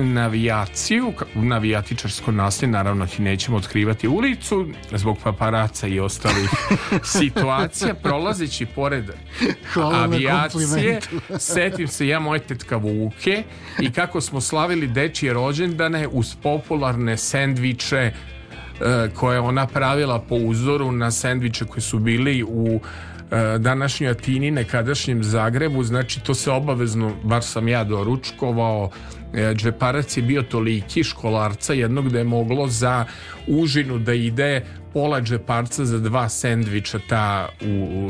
navijaciju, navijatičarsko nasilje, naravno ti nećemo otkrivati ulicu zbog paparaca i ostalih [laughs] situacija, prolazeći pored Hvala avijacije, [laughs] setim se ja moje tetka Vuke i kako smo slavili dečije rođendane uz popularne sendviče e, koje je ona pravila po uzoru na sendviče koji su bili u e, današnjoj Atini, nekadašnjem Zagrebu, znači to se obavezno, bar sam ja doručkovao, E, džeparac je bio toliki školarca jednog da je moglo za užinu da ide pola džeparca za dva sendviča ta u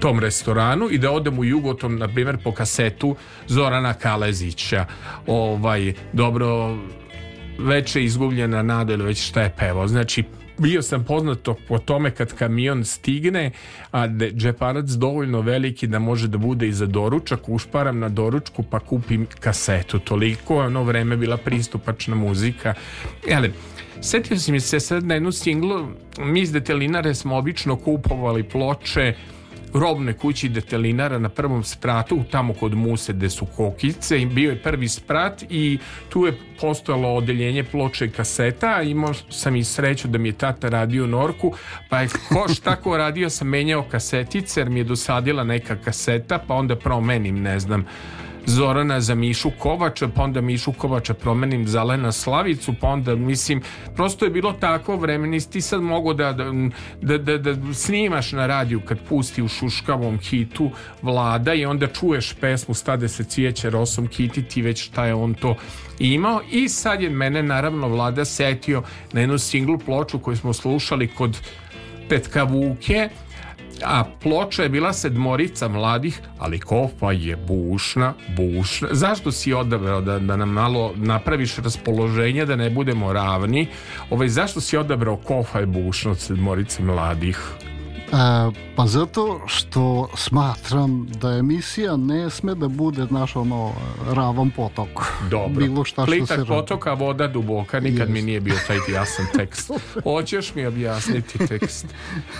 tom restoranu i da odem u Jugotom, na primer, po kasetu Zorana Kalezića. Ovaj, dobro, veče izgubljena nada već šta je pevao. Znači, bio sam poznato po tome kad kamion stigne, a da džeparac dovoljno veliki da može da bude i za doručak, ušparam na doručku pa kupim kasetu. Toliko je ono vreme bila pristupačna muzika. Jele, setio si mi se sad na jednu singlu, mi iz Detelinare smo obično kupovali ploče robne kući detelinara na prvom spratu, tamo kod Muse gde su kokice, bio je prvi sprat i tu je postojalo odeljenje ploče i kaseta, imao sam i sreću da mi je tata radio norku, pa je ko tako radio sam menjao kasetice, jer mi je dosadila neka kaseta, pa onda promenim, ne znam, Zorana za Mišu Kovača, pa onda Mišu Kovača promenim za Lena Slavicu, pa onda mislim, prosto je bilo tako vremenis, ti sad mogu da, da, da, da, da snimaš na radiju kad pusti u šuškavom hitu vlada i onda čuješ pesmu Stade se cvijeće rosom kiti, ti već šta je on to imao i sad je mene naravno vlada setio na jednu singlu ploču koju smo slušali kod Petka Vuke, a ploča je bila sedmorica mladih, ali kofa je bušna, bušna. Zašto si odabrao da, da nam malo napraviš raspoloženje, da ne budemo ravni? Ovaj, zašto si odabrao kofa je bušna od sedmorice mladih? Pa zato što smatram da emisija ne sme da bude naš ono ravan potok. Dobro. Bilo šta Plitak što se potoka, voda duboka, nikad yes. mi nije bio taj jasan tekst. [laughs] Hoćeš mi objasniti tekst.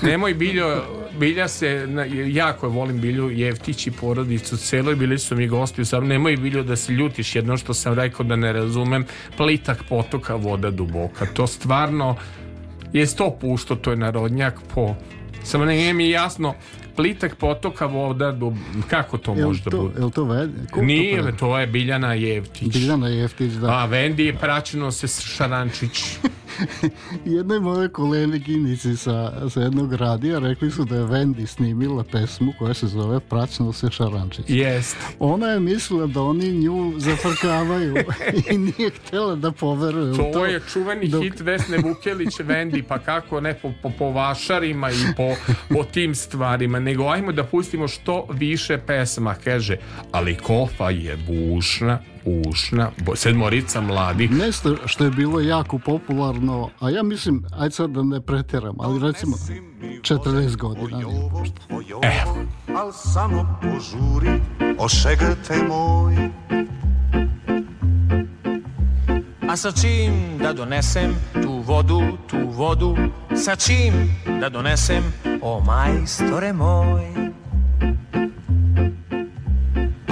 Nemoj biljo, bilja se, jako volim bilju Jevtić i porodicu celoj, bili su mi gosti sam, nemoj biljo da se ljutiš jedno što sam rekao da ne razumem, plitak potoka, voda duboka. To stvarno je sto pušto, to je narodnjak po Samo ne mi jasno, plitak potoka voda, kako to može da bude? Jel to Ved? Nije, to, pa to je Biljana Jevtić. Biljana Jevtić, da. A Vendi je praćeno se Šarančić. [laughs] [laughs] jednoj moje koleginici sa, sa jednog radija rekli su da je Vendi snimila pesmu koja se zove Praćno se šarančić. Jest. Ona je mislila da oni nju zafrkavaju [laughs] i nije htela da poveruje to. To je čuveni dok... hit Vesne Vukelić Vendi, [laughs] pa kako ne po, po, po vašarima i po, po tim stvarima, nego ajmo da pustimo što više pesma, kaže, ali kofa je bušna, Ušna, sedmorica mladih. Nešto što je bilo jako popularno, a ja mislim, ajde sad da ne preteram, ali recimo 40 godina. Evo. E. Al samo požuri, ošegrte moj. A sa čim da donesem tu vodu, tu vodu, sa čim da donesem, o majstore moj.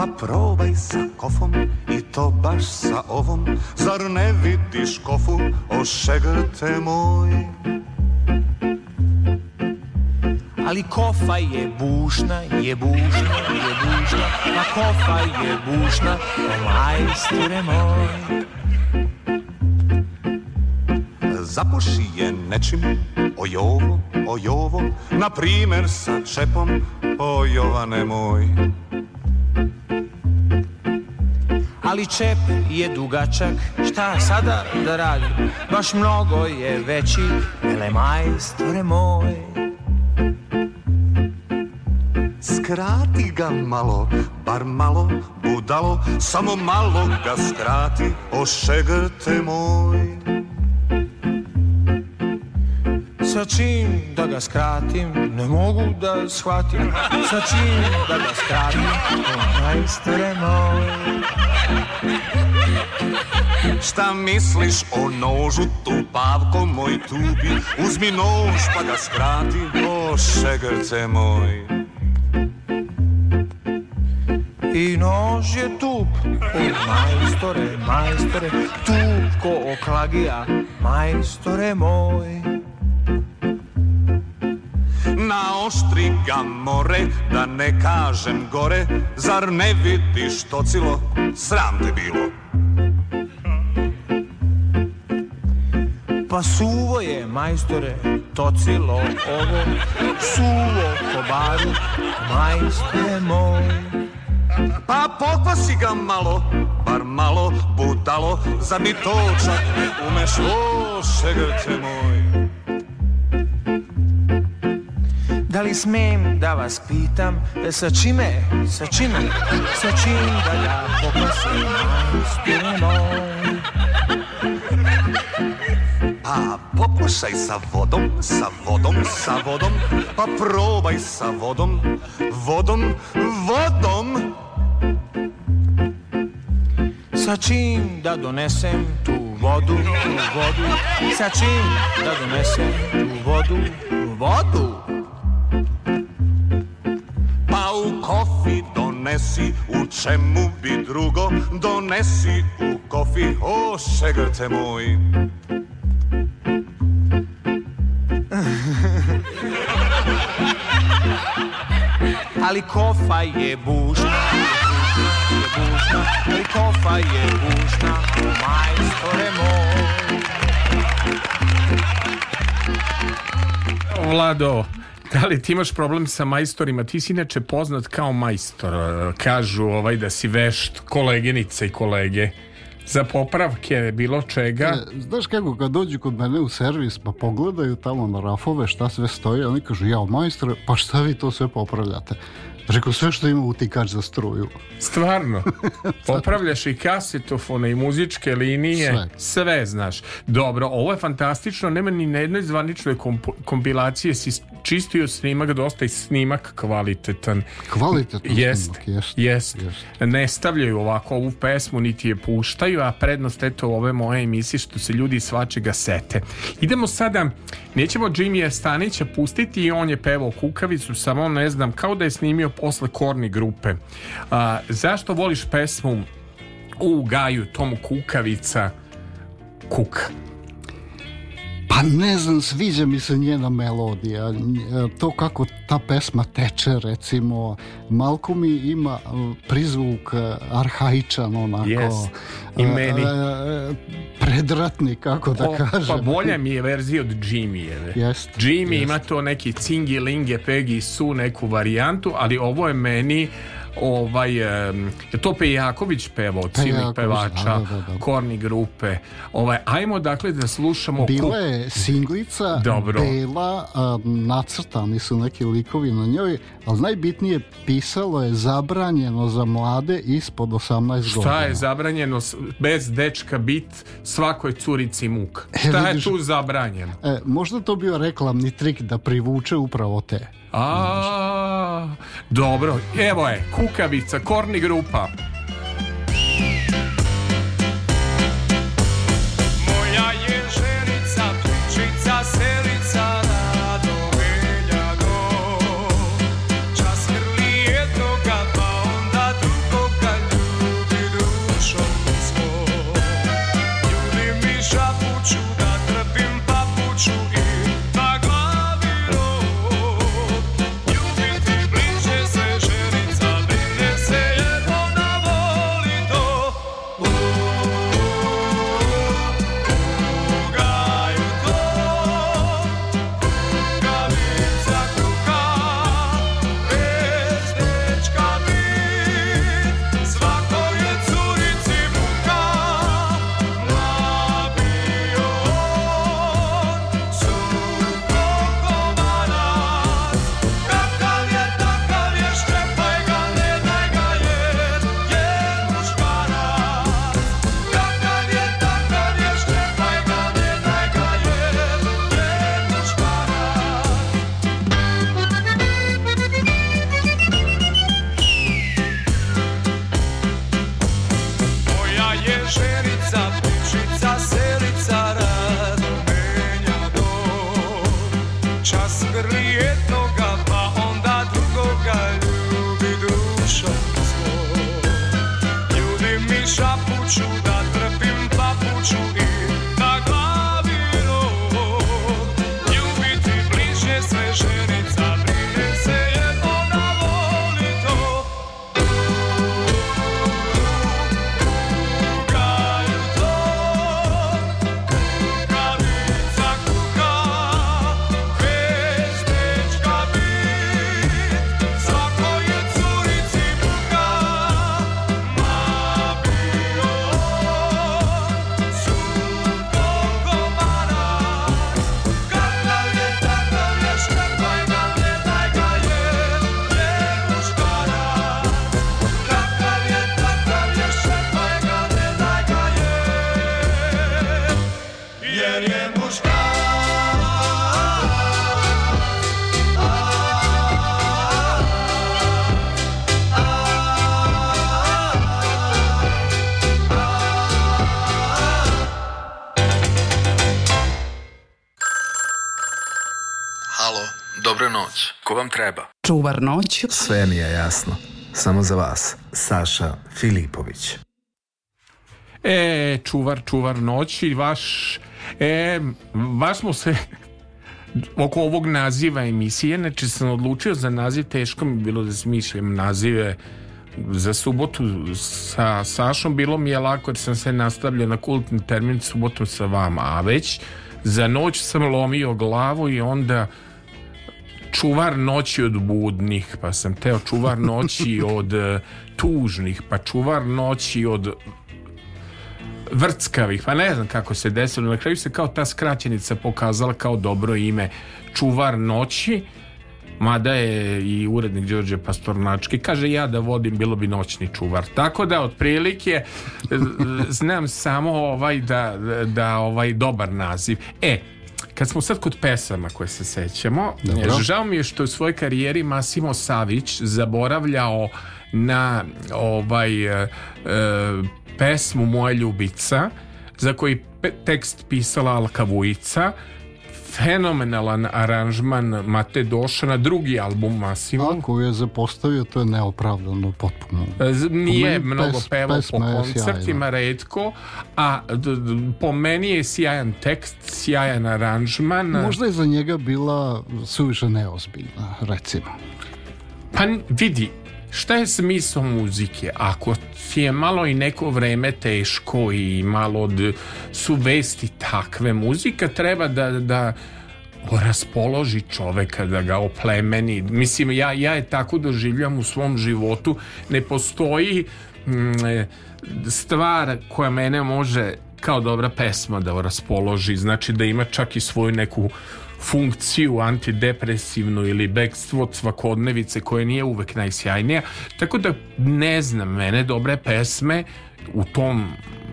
Pa probaj sa kofom i to baš sa ovom Zar ne vidiš kofu, o šegrte moj Ali kofa je bušna, je bušna, je bušna Pa kofa je bušna, o majstore moj Zapuši je nečim, oj ovo, oj ovo, na primer sa čepom, o Jovane moj ali čep je dugačak, šta sada da radim, baš mnogo je veći, vele majstore moj. Skrati ga malo, bar malo, budalo, samo malo ga skrati, o šegrte moj. Sa čim da ga skratim, ne mogu da shvatim Sa čim da ga skratim, majstere moj Šta misliš o nožu tu, pavko moj tubi Uzmi nož pa ga skrati, o šegrce moj I nož je tup, o majstore, majstore Tup ko oklagija, majstore moj Naoštri ga more, da ne kažem gore, zar ne vidiš cilo, sram te bilo. Pa suvo je, majstore, to cilo ovo, suvo kobaru, majstore moj. Pa pokvasi ga malo, bar malo budalo, Za mi to čak ne umeš, o šegrte moj. li smem da vas pitam e, sa čime, sa čime, sa čim da ja pokosim spinom? A pokušaj sa vodom, sa vodom, sa vodom, pa probaj sa vodom, vodom, vodom. Sa čim da donesem tu vodu, tu vodu, sa čim da donesem tu vodu, vodu. donesi, u čemu bi drugo donesi u kofi, o šegrte moj. [laughs] Ali kofa je bušna, bušna, ali kofa je bušna, majstore moj. Vlado, Da li ti imaš problem sa majstorima? Ti si inače poznat kao majstor. Kažu ovaj da si vešt koleginice i kolege za popravke bilo čega. E, znaš kako, kad dođu kod mene u servis pa pogledaju tamo na rafove šta sve stoji, oni kažu, jao majstor, pa šta vi to sve popravljate? Rekao, sve što ima utikač za struju. [laughs] Stvarno? Popravljaš i kasetofone i muzičke linije. Sve. sve. znaš. Dobro, ovo je fantastično. Nema ni na jednoj zvaničnoj komp kompilaciji si čistio snimak dosta i snimak kvalitetan. Kvalitetan jest, snimak, jest, jest. jest. Ne stavljaju ovako ovu pesmu, niti je puštaju, a prednost je to ove moje emisije što se ljudi svačega sete. Idemo sada, nećemo Jimmy Stanića pustiti i on je pevao kukavicu, samo ne znam, kao da je snimio posle korni grupe. A, zašto voliš pesmu u gaju tomu kukavica kuk? Pa ne znam, sviđa mi se njena melodija, e, to kako ta pesma teče, recimo, malko mi ima e, prizvuk e, arhaičan, onako. Yes. I meni. Predratni, kako da o, pa kažem. Pa bolja mi je verzija od Jimmyjeve. Yes. Jimmy yes. ima to neki cingi, linge, pegi, su, neku varijantu, ali ovo je meni ovaj, je to Pejaković pevao, ciljnih pevača, da da, da, da, korni grupe. Ovaj, ajmo dakle da slušamo... Bila je singlica, Dobro. bela, nacrtani su neki likovi na njoj, ali najbitnije pisalo je zabranjeno za mlade ispod 18 godina. Šta je zabranjeno bez dečka bit svakoj curici muk? E, Šta e, vidiš, je tu zabranjeno? E, možda to bio reklamni trik da privuče upravo te. A, dobro, evo je, kukavica, korni grupa. vam treba. Čuvar noć. Sve mi je jasno. Samo za vas. Saša Filipović. E, čuvar, čuvar noći, vaš... E, vaš smo se [laughs] oko ovog naziva emisije, znači sam odlučio za naziv, teško mi bilo da smišljam nazive za subotu sa Sašom, bilo mi je lako jer sam se nastavljao na kultni termin subotom sa vama, a već za noć sam lomio glavu i onda čuvar noći od budnih, pa sam teo čuvar noći [laughs] od e, tužnih, pa čuvar noći od vrckavih, pa ne znam kako se desilo. Na kraju se kao ta skraćenica pokazala kao dobro ime čuvar noći, mada je i urednik Đorđe Pastornački, kaže ja da vodim bilo bi noćni čuvar. Tako da otprilike e, e, znam samo ovaj da, da, da ovaj dobar naziv. E, Kad smo sad kod pesama koje se sećamo, Dobro. žao mi je što je u svojoj karijeri Masimo Savić zaboravljao na ovaj e, e pesmu Moja ljubica, za koji tekst pisala Alka Vujica, fenomenalan aranžman Mate Doša na drugi album Masivo. Ako je zapostavio, to je neopravdano potpuno. E, nije po mnogo pes, pevo po koncertima, redko, a po meni je sjajan tekst, sjajan aranžman. Možda je za njega bila suviše neozbiljna, recimo. Pa vidi, Šta je smisao muzike? Ako ti je malo i neko vreme teško i malo od, suvesti vesti takve muzika, treba da, da raspoloži čoveka, da ga oplemeni. Mislim, ja, ja je tako doživljam u svom životu. Ne postoji mm, stvar koja mene može kao dobra pesma da raspoloži, znači da ima čak i svoju neku funkciju antidepresivnu ili bekstvo svakodnevice koje nije uvek najsjajnija. Tako da ne znam mene dobre pesme u tom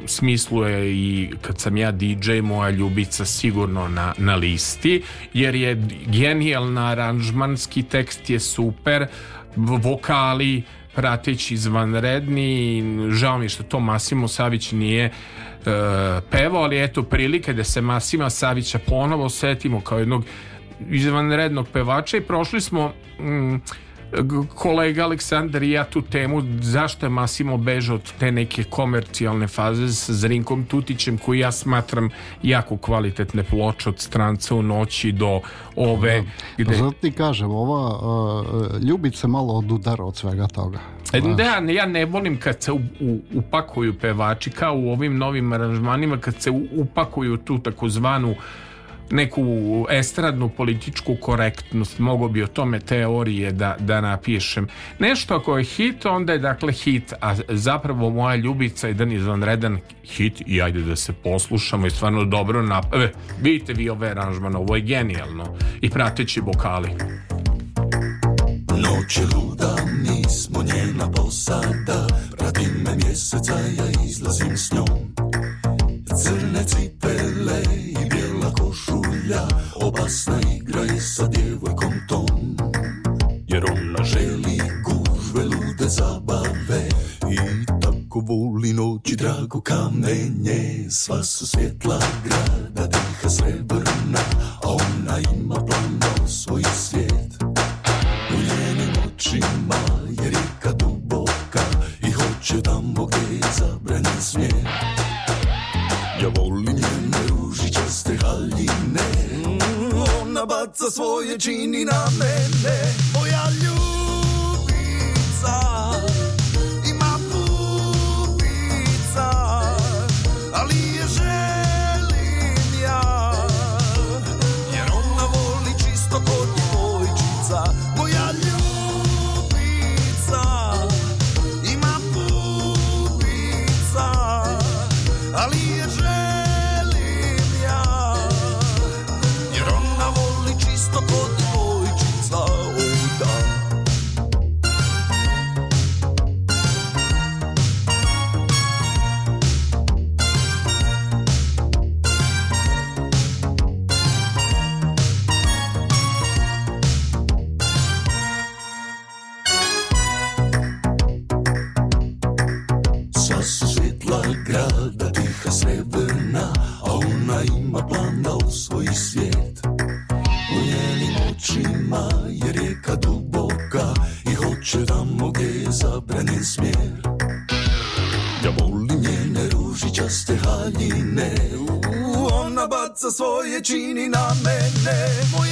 smislu je i kad sam ja DJ moja ljubica sigurno na, na listi jer je genijalna aranžmanski tekst je super vokali Pratić izvanredni žao mi što to Masimo Savić nije e, pevao, ali eto prilike da se Masima Savića ponovo setimo kao jednog izvanrednog pevača i prošli smo mm, kolega Aleksandar i ja tu temu zašto je Masimo bežao od te neke komercijalne faze sa Zrinkom Tutićem koji ja smatram jako kvalitetne ploče od stranca u noći do ove da. gde... zato ti kažem, ova uh, e, Ljubice malo odudara od svega toga e, da, ja ne volim kad se upakuju pevači kao u ovim novim aranžmanima kad se upakuju tu takozvanu neku estradnu političku korektnost, mogo bi o tome teorije da, da napišem. Nešto ako je hit, onda je dakle hit, a zapravo moja ljubica je jedan izvanredan hit i ajde da se poslušamo i stvarno dobro napave. Vidite vi ove aranžmane, ovo je genijalno i prateći vokali. Noć je luda, mi smo njena posada Pratim me mjeseca, ja izlazim s njom Crne cipele divlja Opasna igra je sa djevojkom tom Jer ona želi gužve lude zabave I tako voli noći drago kamenje Sva su svjetla grada diha srebrna A ona ima plano da svoj svijet U njenim očima je rika duboka I hoće tamo gdje je zabranjen svijet Ja volim njene ružičaste haljine ona baca svoje čini na mene Moja ljubica svoje čini na mene Moje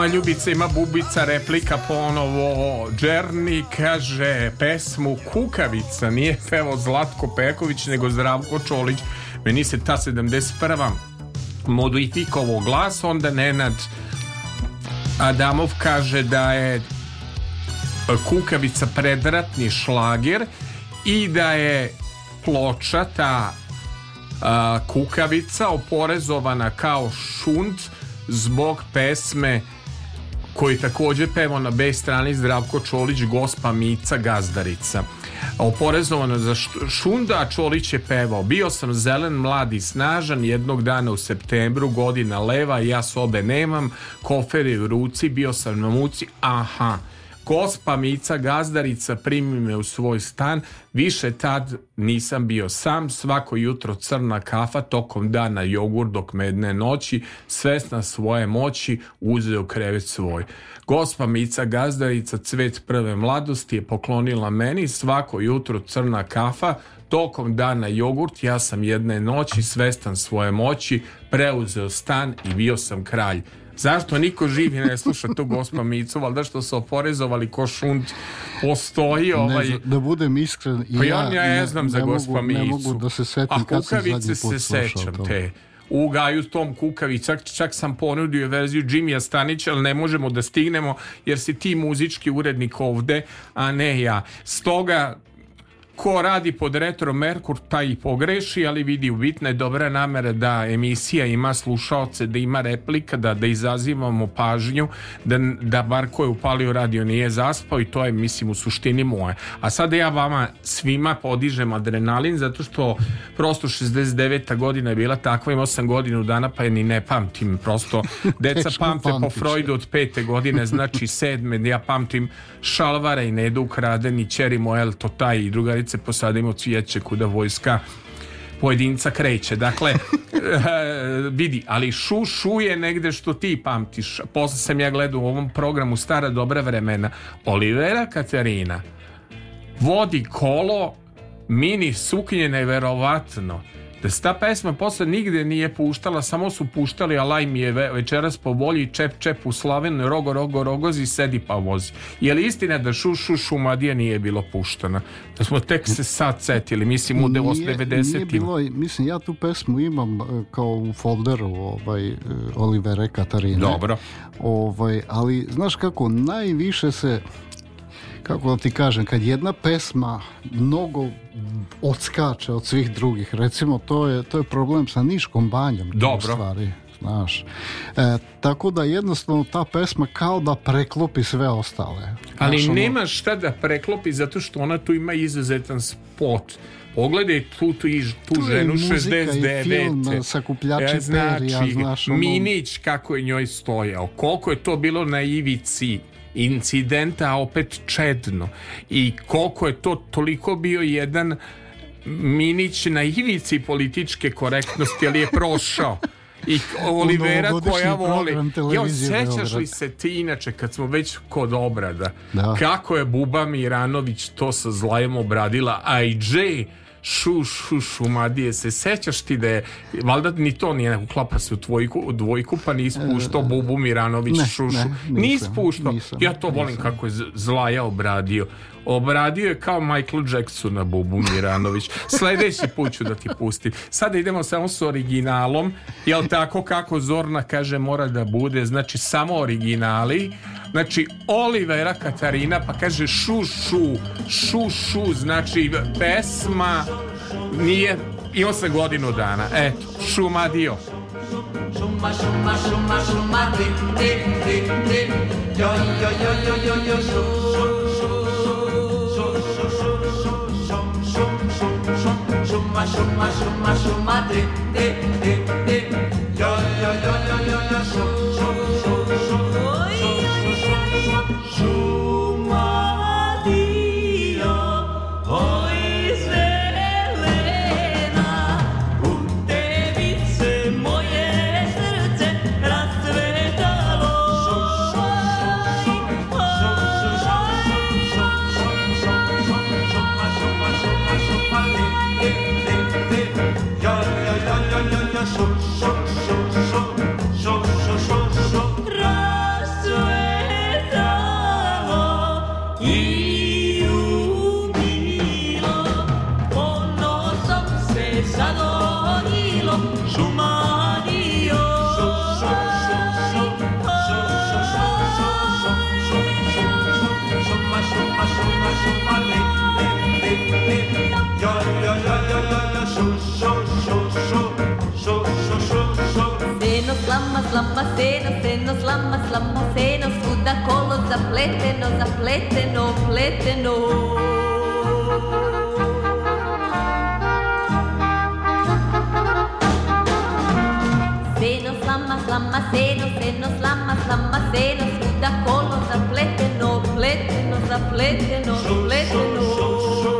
moja ljubica ima bubica replika ponovo Džerni kaže pesmu Kukavica nije pevo Zlatko Peković nego Zdravko Čolić meni se ta 71. modifikovo glas onda Nenad Adamov kaže da je Kukavica predratni šlager i da je ploča ta a, kukavica oporezovana kao šunt zbog pesme koji takođe peva na B strani Zdravko Čolić, Gospa Mica Gazdarica. Oporezovano za Šunda, a Čolić je pevao. Bio sam zelen, mladi, snažan, jednog dana u septembru, godina leva, ja sobe nemam, kofer je u ruci, bio sam na muci, aha. Gospa Mica Gazdarica primi me u svoj stan, više tad nisam bio sam, svako jutro crna kafa, tokom dana jogurt dok medne noći, svesna svoje moći, uzeo krevet svoj. Gospa Mica Gazdarica, cvet prve mladosti, je poklonila meni svako jutro crna kafa, tokom dana jogurt, ja sam jedne noći svestan svoje moći, preuzeo stan i bio sam kralj. Zašto niko živi ne sluša tu gospa Micu, valjda što su oporezovali ko šunt postoji ovaj... Ne, da budem iskren, pa ja, ja ne, znam ne za mogu, gospa Micu. Ne mogu da se setim A kukavice se sećam to. te u Gaju Tom Kukavić, čak, čak sam ponudio verziju Džimija Stanića, ali ne možemo da stignemo jer si ti muzički urednik ovde, a ne ja. Stoga ko radi pod retro Merkur taj i pogreši, ali vidi u bitne dobre namere da emisija ima slušalce, da ima replika, da, da izazivamo pažnju, da, da bar ko je upalio radio nije zaspao i to je mislim u suštini moje. A sada ja vama svima podižem adrenalin zato što prosto 69. godina je bila takva, ima sam godinu dana pa je ni ne pamtim, prosto [laughs] deca pamte po Freudu od pete godine, znači sedme, ja pamtim šalvara i ne idu ukradeni ćeri moje, el to taj i drugarice posadimo cvijeće kuda vojska pojedinca kreće. Dakle, [laughs] eh, vidi, ali šu, šu je negde što ti pamtiš. Posle sam ja gledao u ovom programu Stara dobra vremena. Olivera Katarina vodi kolo mini suknje neverovatno da se ta pesma posle nigde nije puštala, samo su puštali Alaj mi je večeras po volji Čep čep u Slavenu, rogo rogo rogozi sedi pa vozi. Je li istina da šu šu šumadija nije bilo puštana? Da smo tek se sad setili, mislim u 90 Nije bilo, mislim ja tu pesmu imam e, kao u folderu ovaj, e, Olivera Katarine. Dobro. Ovaj, ali znaš kako, najviše se kako da ti kažem, kad jedna pesma mnogo odskače od svih drugih, recimo to je, to je problem sa Niškom banjom. Dobro. Stvari, znaš. E, tako da jednostavno ta pesma kao da preklopi sve ostale. Ali znaš, nema šta da preklopi zato što ona tu ima izuzetan spot. Pogledaj tu, tu, tu, tu ženu 69. Film, sa e, znači, perija, znaš, ono... Minić kako je njoj stojao, koliko je to bilo na ivici incidenta, opet čedno. I koliko je to toliko bio jedan Minić na ivici političke korektnosti, ali je prošao. I Olivera koja voli. Jo, sećaš li se ti inače kad smo već kod obrada? Da. Kako je Buba Miranović to sa zlajem obradila, a i Jay šu, šu, šumadije, se sećaš ti da je, valjda ni to nije neko klapa se u tvojku, u dvojku, pa ni ispuštao e, Bubu Miranović, ne, šu, šu. Ne, nisam, nisam, ja to volim nisam. kako je zla ja obradio obradio je kao Michael Jackson na Bubu Miranović. Sljedeći put ću da ti pustim. Sada idemo samo s originalom, jel tako kako Zorna kaže mora da bude, znači samo originali, znači Olivera Katarina, pa kaže šu šu, šu šu, znači pesma nije, i se godinu dana, eto, šuma dio. Šuma, šuma, šuma, šuma, din, din, din, din, jo, jo, jo, jo, jo, jo, šu, šu, šu. Shuma, shuma, de, de, de, de. Yo, yo, yo, yo, yo, yo, yo, slama, seno, seno, slama, slamo, seno, svuda kolo zapleteno, zapleteno, pleteno. Seno, slama, slama, seno, seno, slama, slama, seno, svuda kolo zapleteno, pleteno, zapleteno, pleteno.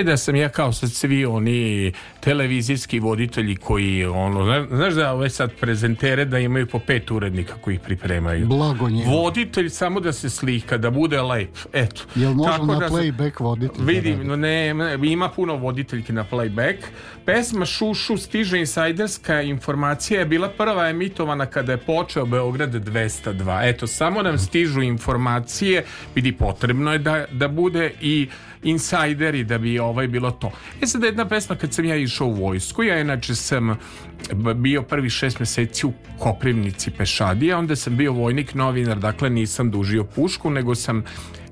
E, da sam ja kao sad svi oni televizijski voditelji koji, ono, znaš da ove sad prezentere da imaju po pet urednika koji ih pripremaju. Blago njemu. Voditelj samo da se slika, da bude lep. Eto. Jel može na da playback voditelj? Vidim, da ne, ima puno voditeljke na playback. Pesma Šušu stiže insajderska informacija je bila prva emitovana kada je počeo Beograd 202. Eto, samo nam stižu informacije, vidi potrebno je da, da bude i insajderi da bi ovaj bilo to. E sada jedna pesma kad sam ja išao u vojsku, ja inače sam bio prvi šest meseci u Koprivnici pešadija, onda sam bio vojnik novinar, dakle nisam dužio pušku, nego sam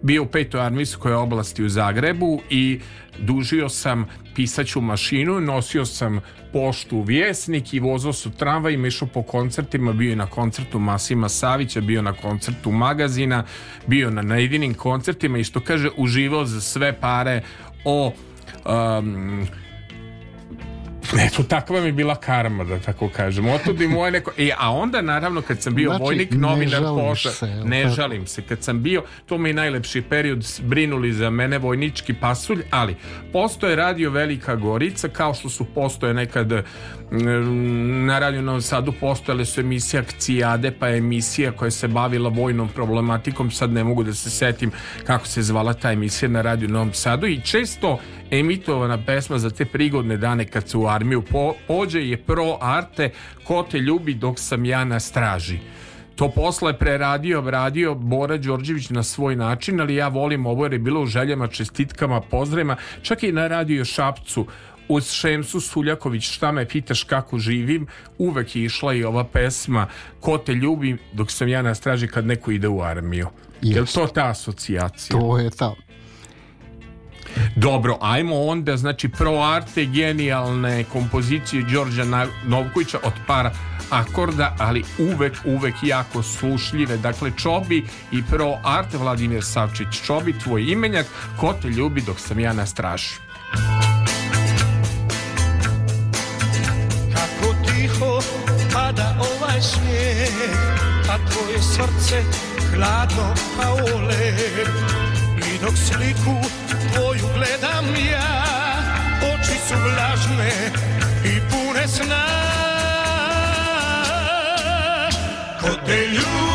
bio u petoj armijskoj oblasti u Zagrebu i dužio sam pisaću mašinu, nosio sam poštu u vjesnik i vozao su tramvaj i išao po koncertima, bio je na koncertu Masima Savića, bio na koncertu magazina, bio na, na koncertima i što kaže uživao za sve pare o um, Eto, takva mi bila karma, da tako kažem. Otud i moje neko... E, a onda, naravno, kad sam bio znači, vojnik, novinar pošar. Ne tako. žalim se. Kad sam bio, to mi je najlepši period, brinuli za mene vojnički pasulj, ali postoje Radio Velika Gorica, kao što su postoje nekad na Radio Novom Sadu postojale su emisije Akcijade, pa emisija koja se bavila vojnom problematikom, sad ne mogu da se setim kako se zvala ta emisija na Radio Novom Sadu i često emitovana pesma za te prigodne dane kad su u armiju po, pođe je pro arte Ko te ljubi dok sam ja na straži. To posle preradio, radio Bora Đorđević na svoj način, ali ja volim ovo jer je bilo u željama, čestitkama, pozdravima, čak i na radio Šapcu uz Šemsu Suljaković šta me pitaš kako živim uvek je išla i ova pesma ko te ljubim dok sam ja na straži kad neko ide u armiju yes. je li to ta asocijacija? to je ta dobro, ajmo onda, znači pro arte genijalne kompozicije Đorđa Novkovića od par akorda, ali uvek, uvek jako slušljive. Dakle, Čobi i pro arte Vladimir Savčić. Čobi, tvoj imenjak, ko te ljubi dok sam ja na straži. tvoje srce hladno kao led I dok sliku tvoju gledam ja Oči su vlažne i pune sna Kod te ljubi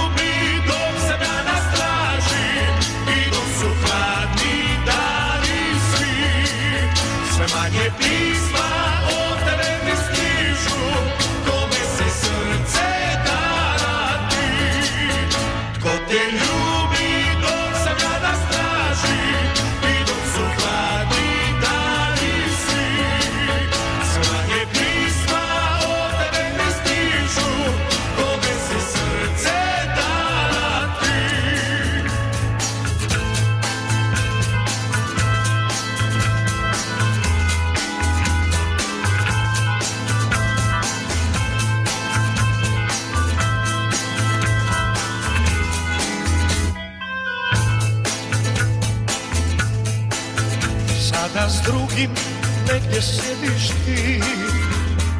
dalje sjediš ti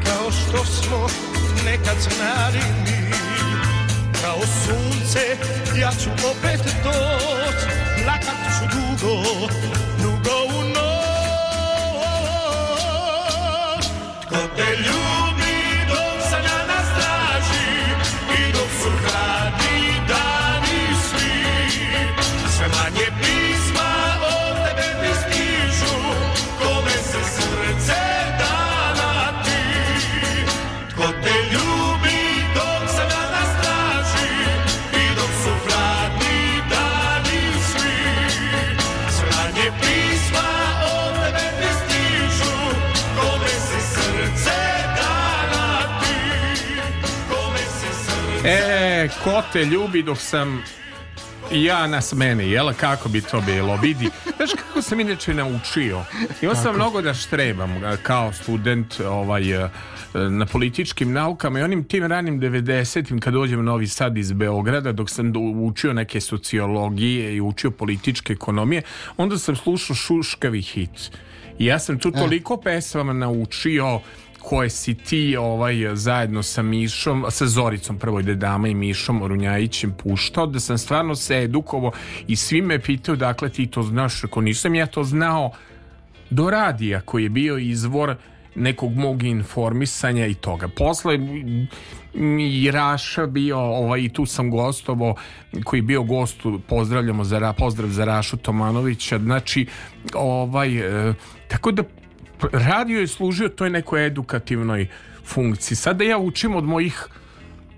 Kao što smo nekad znali mi Kao sunce ja ću opet doć Plakat ću dugo ko te ljubi dok sam ja na smeni, jel, kako bi to bilo, vidi. Znaš kako sam inače naučio? Imao sam mnogo da štrebam kao student ovaj, e, na političkim naukama i onim tim ranim 90-im kad dođem Novi Sad iz Beograda dok sam učio neke sociologije i učio političke ekonomije, onda sam slušao Šuškavi hit. I ja sam tu e. toliko pesama naučio koje si ti ovaj, zajedno sa Mišom, sa Zoricom prvo ide dama i Mišom Orunjajićem puštao, da sam stvarno se edukovo i svi me pitao dakle ti to znaš, ako nisam ja to znao do radija koji je bio izvor nekog mog informisanja i toga. Posle i Raša bio, ovaj, i tu sam gostovo, koji bio gostu, pozdravljamo za, pozdrav za Rašu Tomanovića, znači, ovaj, eh, tako da radio je služio toj nekoj edukativnoj funkciji. Sada ja učim od mojih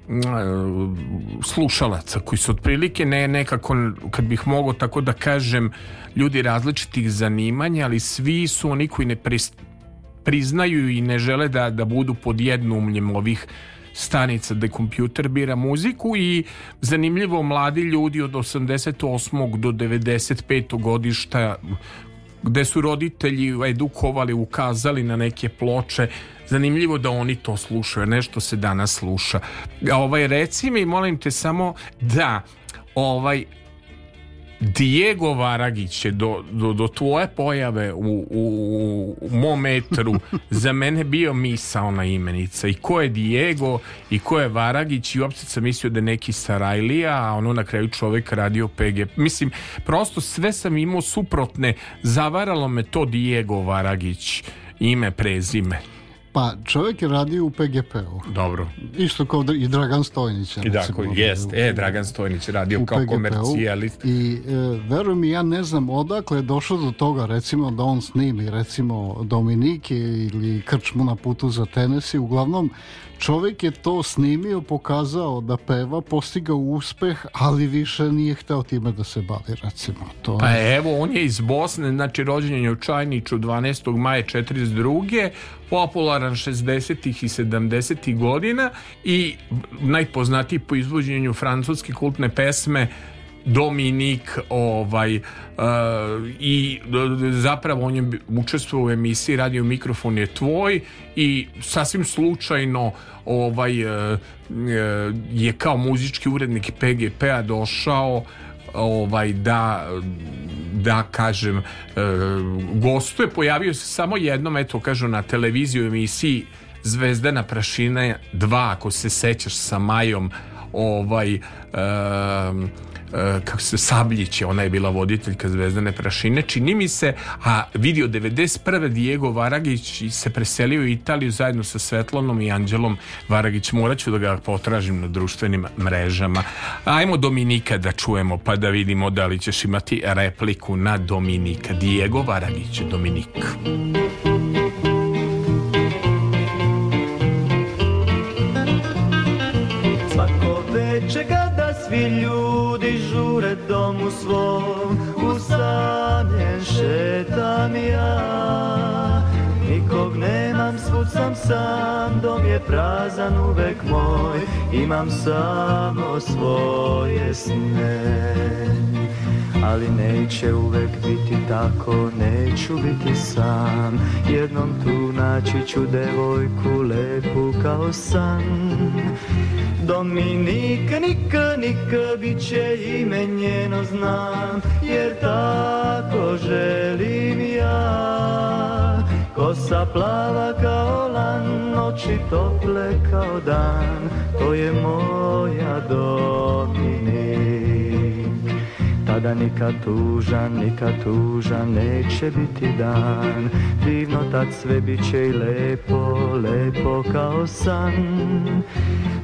mm, e, slušalaca koji su otprilike ne nekako kad bih mogao tako da kažem ljudi različitih zanimanja ali svi su oni koji ne priznaju i ne žele da, da budu pod jednoumljem ovih stanica da kompjuter bira muziku i zanimljivo mladi ljudi od 88. do 95. godišta gde su roditelji edukovali, ukazali na neke ploče zanimljivo da oni to slušaju, nešto se danas sluša. Ovaj reci mi, molim te samo da ovaj Diego Varagić je do, do, do tvoje pojave u, u, u mom metru [laughs] za mene bio misaona imenica i ko je Diego i ko je Varagić i uopće sam mislio da neki Sarajlija a ono na kraju čovjek radio PG mislim prosto sve sam imao suprotne zavaralo me to Diego Varagić ime prezime Pa, čovjek je radio u PGP-u. Dobro. Isto kao i Dragan Stojnić. Je, I tako, da, jest. E, Dragan Stojnić je radio kao komercijalist. I e, verujem ja ne znam odakle je došao do toga, recimo, da on snimi, recimo, Dominike ili Krčmu na putu za tenesi. Uglavnom, Čovek je to snimio, pokazao da peva, postigao uspeh, ali više nije hteo time da se bavi, recimo. To... Pa evo, on je iz Bosne, znači rođen je u Čajniću 12. maja 42 popularan 60-ih i 70-ih godina i najpoznatiji po izvođenju francuske kultne pesme Dominik ovaj uh, i e, zapravo on je učestvovao u emisiji Radio Mikrofon je tvoj i sasvim slučajno ovaj uh, je kao muzički urednik PGP-a došao ovaj da da kažem e, gostuje pojavio se samo jednom eto kažu na televiziju emisiji Zvezdana prašina 2 ako se sećaš sa Majom ovaj e, E, kako se Sabljić je, ona je bila voditeljka Zvezdane prašine, čini mi se, a vidio 91. Diego Varagić se preselio u Italiju zajedno sa Svetlonom i Anđelom Varagić. Moraću da ga potražim na društvenim mrežama. Ajmo Dominika da čujemo, pa da vidimo da li ćeš imati repliku na Dominika. Diego Varagić, Dominik. Svako veče kada svi ljudi ljudi žure domu svom, usamljen šetam ja. Nikog nemam, svud sam sam, dom je prazan uvek moj, imam samo svoje sne ali neće uvek biti tako, neću biti sam Jednom tu naći ću devojku lepu kao san Dominika, nika, nika, bit će ime njeno znam Jer tako želim ja Kosa plava kao lan, noći tople kao dan To je moja domina Tada nikad tužan, nikad tužan neće biti dan Divno tad sve bit će i lepo, lepo kao san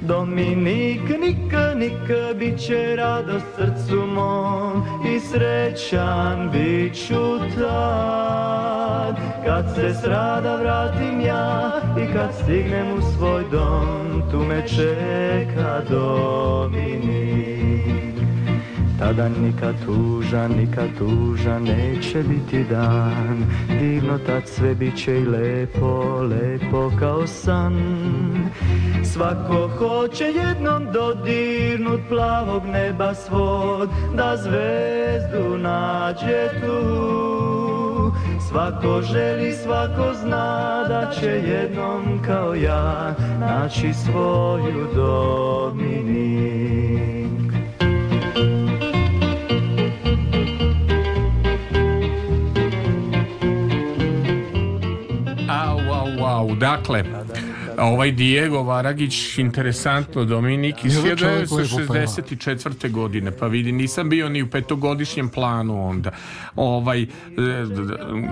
Dominik, nik, nik, bit će rado srcu mom I srećan bit ću tad Kad se s rada vratim ja i kad stignem u svoj dom Tu me čeka Dominik Tada nikad tuža, nikad tuža neće biti dan Divno tad sve bit će i lepo, lepo kao san Svako hoće jednom dodirnut plavog neba svod Da zvezdu nađe tu Svako želi, svako zna da će jednom kao ja Naći svoju domini Dakle, da, da, da. ovaj Diego Varagić, interesantno, Dominik, iz 1964. godine, pa vidi, nisam bio ni u petogodišnjem planu onda. Ovaj, e,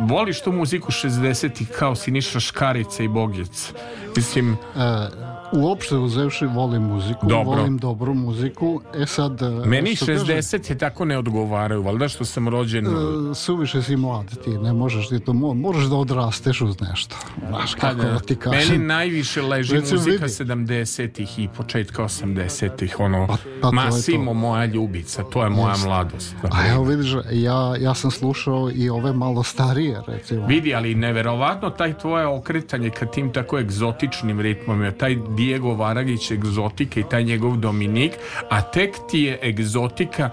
voliš tu muziku 60-ih kao Siniša Škarica i Bogec? Mislim... A e, uopšte uzevši volim muziku, Dobro. volim dobru muziku. E sad e, meni 60 e, kažem, je tako ne odgovaraju, valjda što sam rođen. E, suviše si mlad ti, ne možeš ti to, moraš da odrasteš uz nešto. Znaš pa kako da. da, ti kažem. Meni najviše leži Recim, muzika 70-ih i početka 80-ih, ono pa, pa, Masimo moja ljubica, to je moja Just. mladost. Dakle. A evo vidiš, ja, ja sam slušao i ove malo starije, recimo. Vidi, ali neverovatno taj tvoje okretanje ka tim tako egzotičnim ritmom, taj Diego Varagić egzotike i taj njegov Dominik, a tek ti je egzotika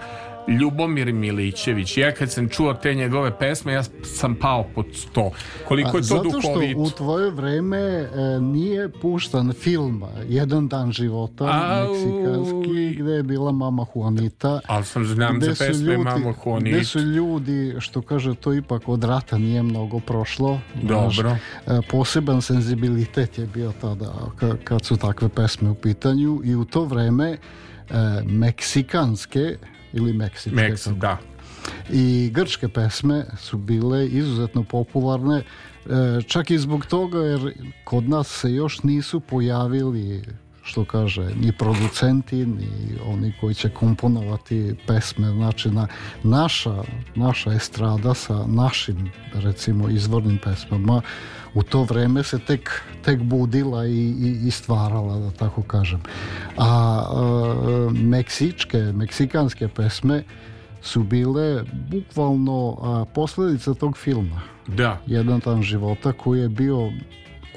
Ljubomir Milićević. Ja kad sam čuo te njegove pesme, ja sam pao pod sto. Koliko je to duhovito? Zato što duhovit? u tvoje vreme e, nije puštan film Jedan dan života meksikanski, gde je bila Mama Juanita. Ali sam znam za pesme ljudi, Mama Juanita. Gde su ljudi, što kaže, to ipak od rata nije mnogo prošlo. Dobro. Naš, e, poseban senzibilitet je bio tada kad su takve pesme u pitanju i u to vreme e, meksikanske ili meksičke. Meksi, da. I grčke pesme su bile izuzetno popularne, e, čak i zbog toga jer kod nas se još nisu pojavili što kaže, ni producenti, ni oni koji će komponovati pesme, znači na, naša, naša estrada sa našim, recimo, izvornim pesmama u to vreme se tek, tek budila i, i, i stvarala, da tako kažem. A e, meksičke, meksikanske pesme su bile bukvalno a, posledica tog filma. Da. Jedan dan života koji je bio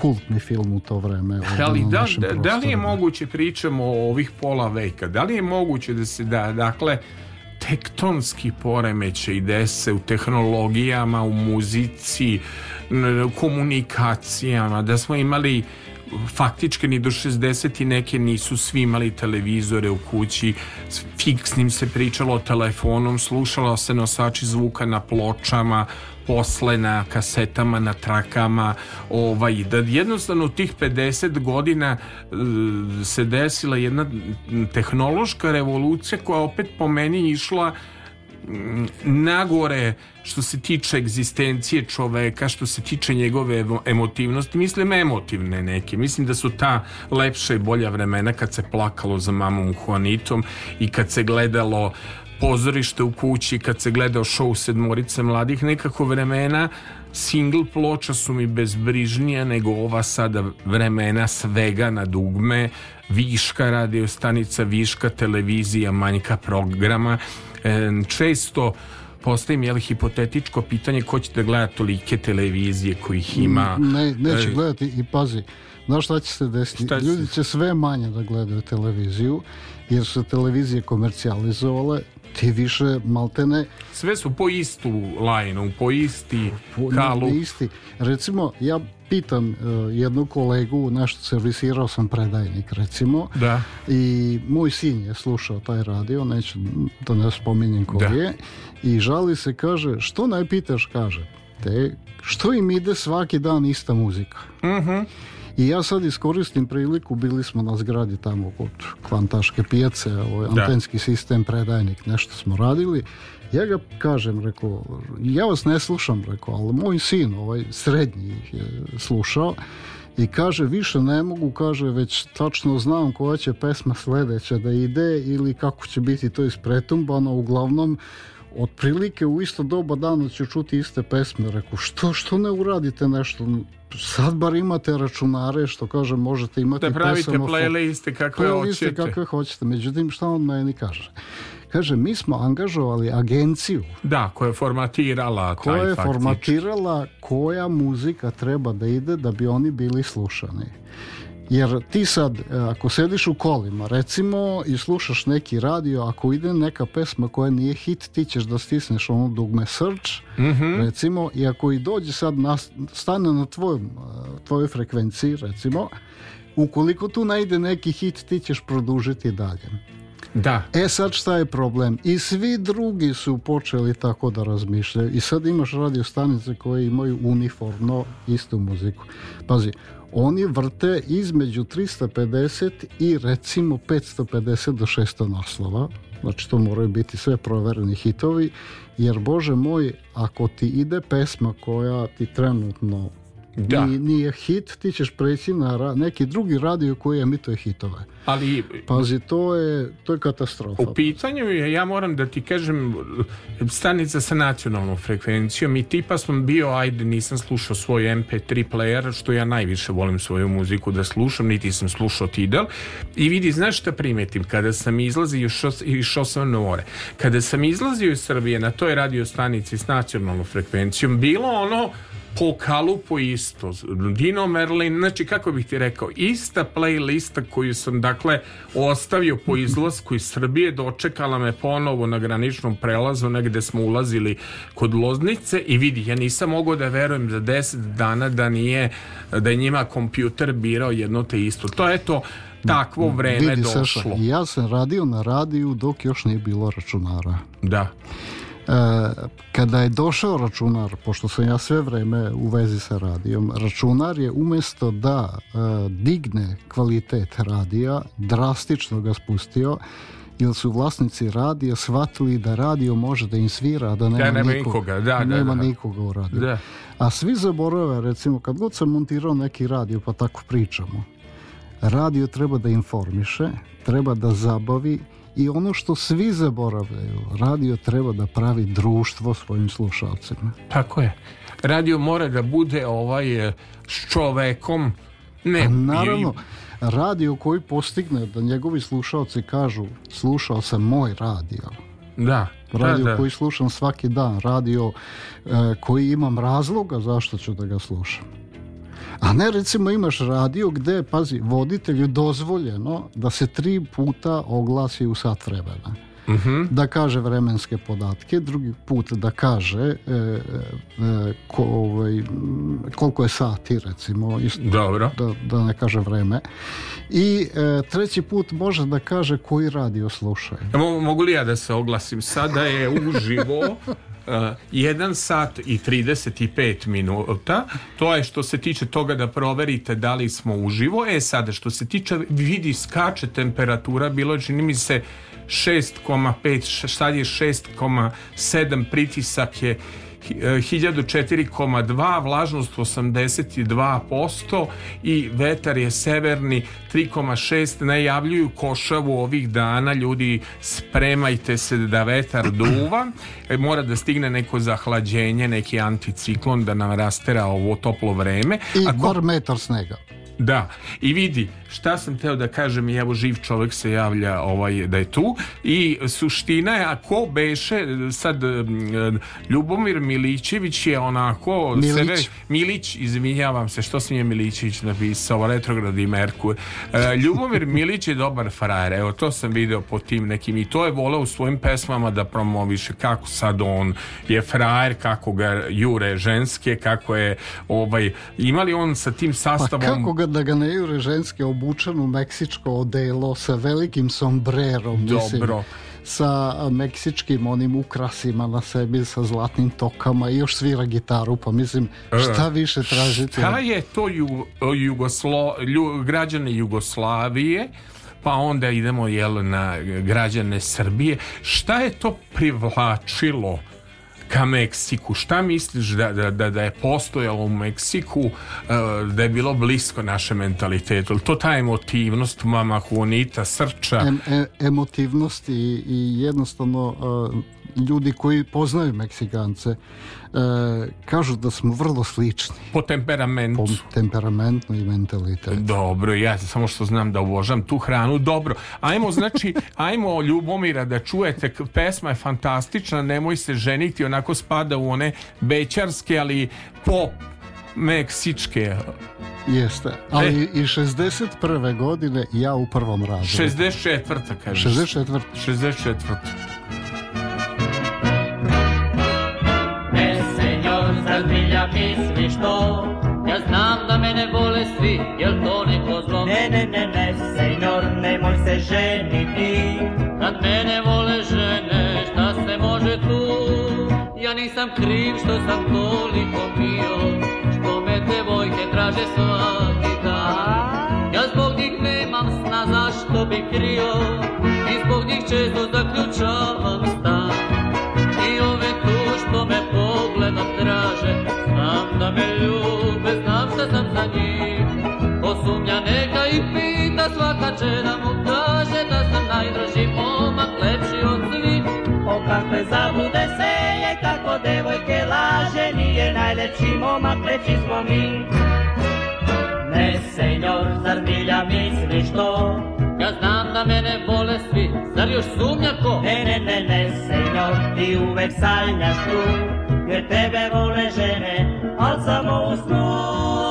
kultni film u to vreme. Ali da, da, da li je moguće, pričamo o ovih pola veka, da li je moguće da se, da, dakle, tektonski poremeće dese u tehnologijama, u muzici, komunikacijama, da smo imali faktički ni do 60 i neke nisu svi imali televizore u kući fiksnim se pričalo telefonom slušalo se nosači zvuka na pločama posle na kasetama, na trakama, ovaj, da jednostavno u tih 50 godina e, se desila jedna tehnološka revolucija koja opet po meni išla mm, nagore što se tiče egzistencije čoveka, što se tiče njegove emotivnosti, mislim emotivne neke. Mislim da su ta lepša i bolja vremena kad se plakalo za mamom Juanitom i kad se gledalo uh, pozorište u kući kad se gledao show Sedmorice mladih nekako vremena single ploča su mi bezbrižnija nego ova sada vremena svega na dugme viška radio stanica viška televizija manjka programa e, često postavim jel hipotetičko pitanje ko će da gleda tolike televizije kojih ima ne, neće e, gledati i pazi Znaš šta će se desiti? Šta će... Ljudi će sve manje da gledaju televiziju, jer su televizije komercijalizovale, ti više maltene... Sve su po istu lajnu, po isti po, kalu. Ne, ne isti. Recimo, ja pitam uh, jednu kolegu, našto servisirao sam predajnik, recimo, da. i moj sin je slušao taj radio, neću da ne spominjem koji da. je, i žali se, kaže, što ne kaže, te, što im ide svaki dan ista muzika? Mhm. Uh -huh. I ja sad iskoristim priliku, bili smo na zgradi tamo kod kvantaške pijace, ovaj da. antenski sistem, predajnik, nešto smo radili. Ja ga kažem, rekao, ja vas ne slušam, rekao, ali moj sin, ovaj srednji je slušao i kaže više ne mogu, kaže već tačno znam koja će pesma sledeća da ide ili kako će biti to ispretumbano, uglavnom otprilike u isto doba dana ću čuti iste pesme. Reku, što, što ne uradite nešto? Sad bar imate računare, što kažem, možete imati Da pravite playliste kakve playliste hoćete. kakve hoćete. Međutim, šta on meni kaže? Kaže, mi smo angažovali agenciju. Da, koja je formatirala koja je faktič. formatirala koja muzika treba da ide da bi oni bili slušani. Jer ti sad, e, ako sediš u kolima, recimo, i slušaš neki radio, ako ide neka pesma koja nije hit, ti ćeš da stisneš ono dugme search, mm -hmm. recimo, i ako i dođe sad, na, stane na tvojom, e, tvojoj frekvenciji, recimo, ukoliko tu najde neki hit, ti ćeš produžiti dalje. Da. E sad šta je problem? I svi drugi su počeli tako da razmišljaju. I sad imaš radio stanice koje imaju uniformno istu muziku. Pazi, oni vrte između 350 i recimo 550 do 600 naslova. Znači to moraju biti sve provereni hitovi, jer bože moj, ako ti ide pesma koja ti trenutno Da. Nije, nije hit, ti ćeš preći na ra neki drugi radio koji emituje hitove. Ali... Pazi, to je, to je katastrofa. U pitanju je, ja moram da ti kažem, stanica sa nacionalnom frekvencijom i tipa sam bio, ajde, nisam slušao svoj MP3 player, što ja najviše volim svoju muziku da slušam, niti sam slušao Tidal. I vidi, znaš šta primetim? Kada sam izlazio, išao sam na more. Kada sam izlazio iz Srbije na toj radio stanici s nacionalnom frekvencijom, bilo ono po kalupu isto Dino Merlin, znači kako bih ti rekao ista playlista koju sam dakle ostavio po izlasku iz Srbije dočekala me ponovo na graničnom prelazu negde smo ulazili kod Loznice i vidi ja nisam mogao da verujem za 10 dana da nije da je njima kompjuter birao jedno te isto to je to takvo vreme vidi, došlo Saša, ja sam radio na radiju dok još nije bilo računara da E, kada je došao računar, pošto sam ja sve vreme u vezi sa radijom, računar je umesto da e, digne kvalitet radija, drastično ga spustio, jer su vlasnici radija shvatili da radio može da im svira, da nema, da, nema nikog, nikoga, da, da, nema da, nikoga u radiju. Da. A svi zaborave, recimo, kad god sam montirao neki radio, pa tako pričamo, radio treba da informiše, treba da zabavi, i ono što svi zaboravljaju, radio treba da pravi društvo svojim slušalcima. Tako je. Radio mora da bude ovaj e, s čovekom. Ne, A naravno, radio koji postigne da njegovi slušalci kažu slušao sam moj radio. Da. da radio da, da. koji slušam svaki dan, radio eh, koji imam razloga zašto ću da ga slušam. A ne recimo imaš radio gde, pazi, voditelju dozvoljeno da se tri puta oglasi u sat vremena. Uh mhm. -huh. da kaže vremenske podatke, drugi put da kaže e, e, e, ko, ovaj, koliko je sati recimo, isto, Dobro. Da, da ne kaže vreme. I e, treći put može da kaže koji radio slušaju. Mogu li ja da se oglasim? Sada je uživo 1 eh, sat i 35 minuta to je što se tiče toga da proverite da li smo uživo e sada što se tiče vidi skače temperatura bilo čini mi se 6,5 sad je 6,7 pritisak je 1004,2, vlažnost 82% i vetar je severni 3,6. Najavljuju košavu ovih dana, ljudi spremajte se da vetar duva. E, mora da stigne neko zahlađenje, neki anticiklon da nam rastera ovo toplo vreme. I Ako... metar snega. Da, i vidi, šta sam teo da kažem i evo živ čovjek se javlja ovaj, da je tu i suština je, ako beše sad Ljubomir Milićević je onako Milić, sebe, Milić izvinjavam se, što sam je Milićević napisao Retrograd i Merkur e, Ljubomir Milić je dobar frajer evo to sam video po tim nekim i to je volao u svojim pesmama da promoviše kako sad on je frajer kako ga jure ženske, kako je ovaj, imali on sa tim pa sastavom pa kako ga da ga ne jure ženske obučen u meksičko odelo sa velikim sombrerom. Dobro. Mislim, sa meksičkim onim ukrasima na sebi, sa zlatnim tokama i još svira gitaru, pa mislim, e. šta više tražiti? Šta je to ju, Jugoslo, lju, građane Jugoslavije pa onda idemo jel, na građane Srbije. Šta je to privlačilo ka Meksiku. Šta misliš da, da, da, da je postojalo u Meksiku, e, da je bilo blisko našem mentalitetu? To ta emotivnost, mama Juanita, srča? Em, e, emotivnost i, i jednostavno e, ljudi koji poznaju Meksikance e, kažu da smo vrlo slični. Po temperamentu. Po temperamentu i mentalitetu. Dobro, ja samo što znam da uvožam tu hranu. Dobro, ajmo znači, [laughs] ajmo Ljubomira da čujete, pesma je fantastična, nemoj se ženiti, onako spada u one bećarske, ali pop meksičke Jeste, ali e. i 61. godine ja u prvom razredu. 64. kažeš. 64. 64. Kad biljak ismi što Ja znam da mene vole svi Jel to neko zlo? Ne, ne, ne, ne, senjor Nemoj se ženiti Kad mene vole žene Šta se može tu? Ja nisam kriv što sam toliko bio Što me devojke traže svaki dan Ja zbog njih nemam sna Zašto bi krio I zbog njih često zaključio da svaka će da mu kaže da sam najdraži momak, lepši od svih. O kakve zablude se je, kako devojke laže, nije najlepši momak, lepši smo mi. Ne, senjor, zar milja misliš to? Ja znam da mene vole svi, zar još sumnjako? Ne, ne, ne, ne, senjor, ti uvek sanjaš tu, jer tebe vole žene, al samo u snu.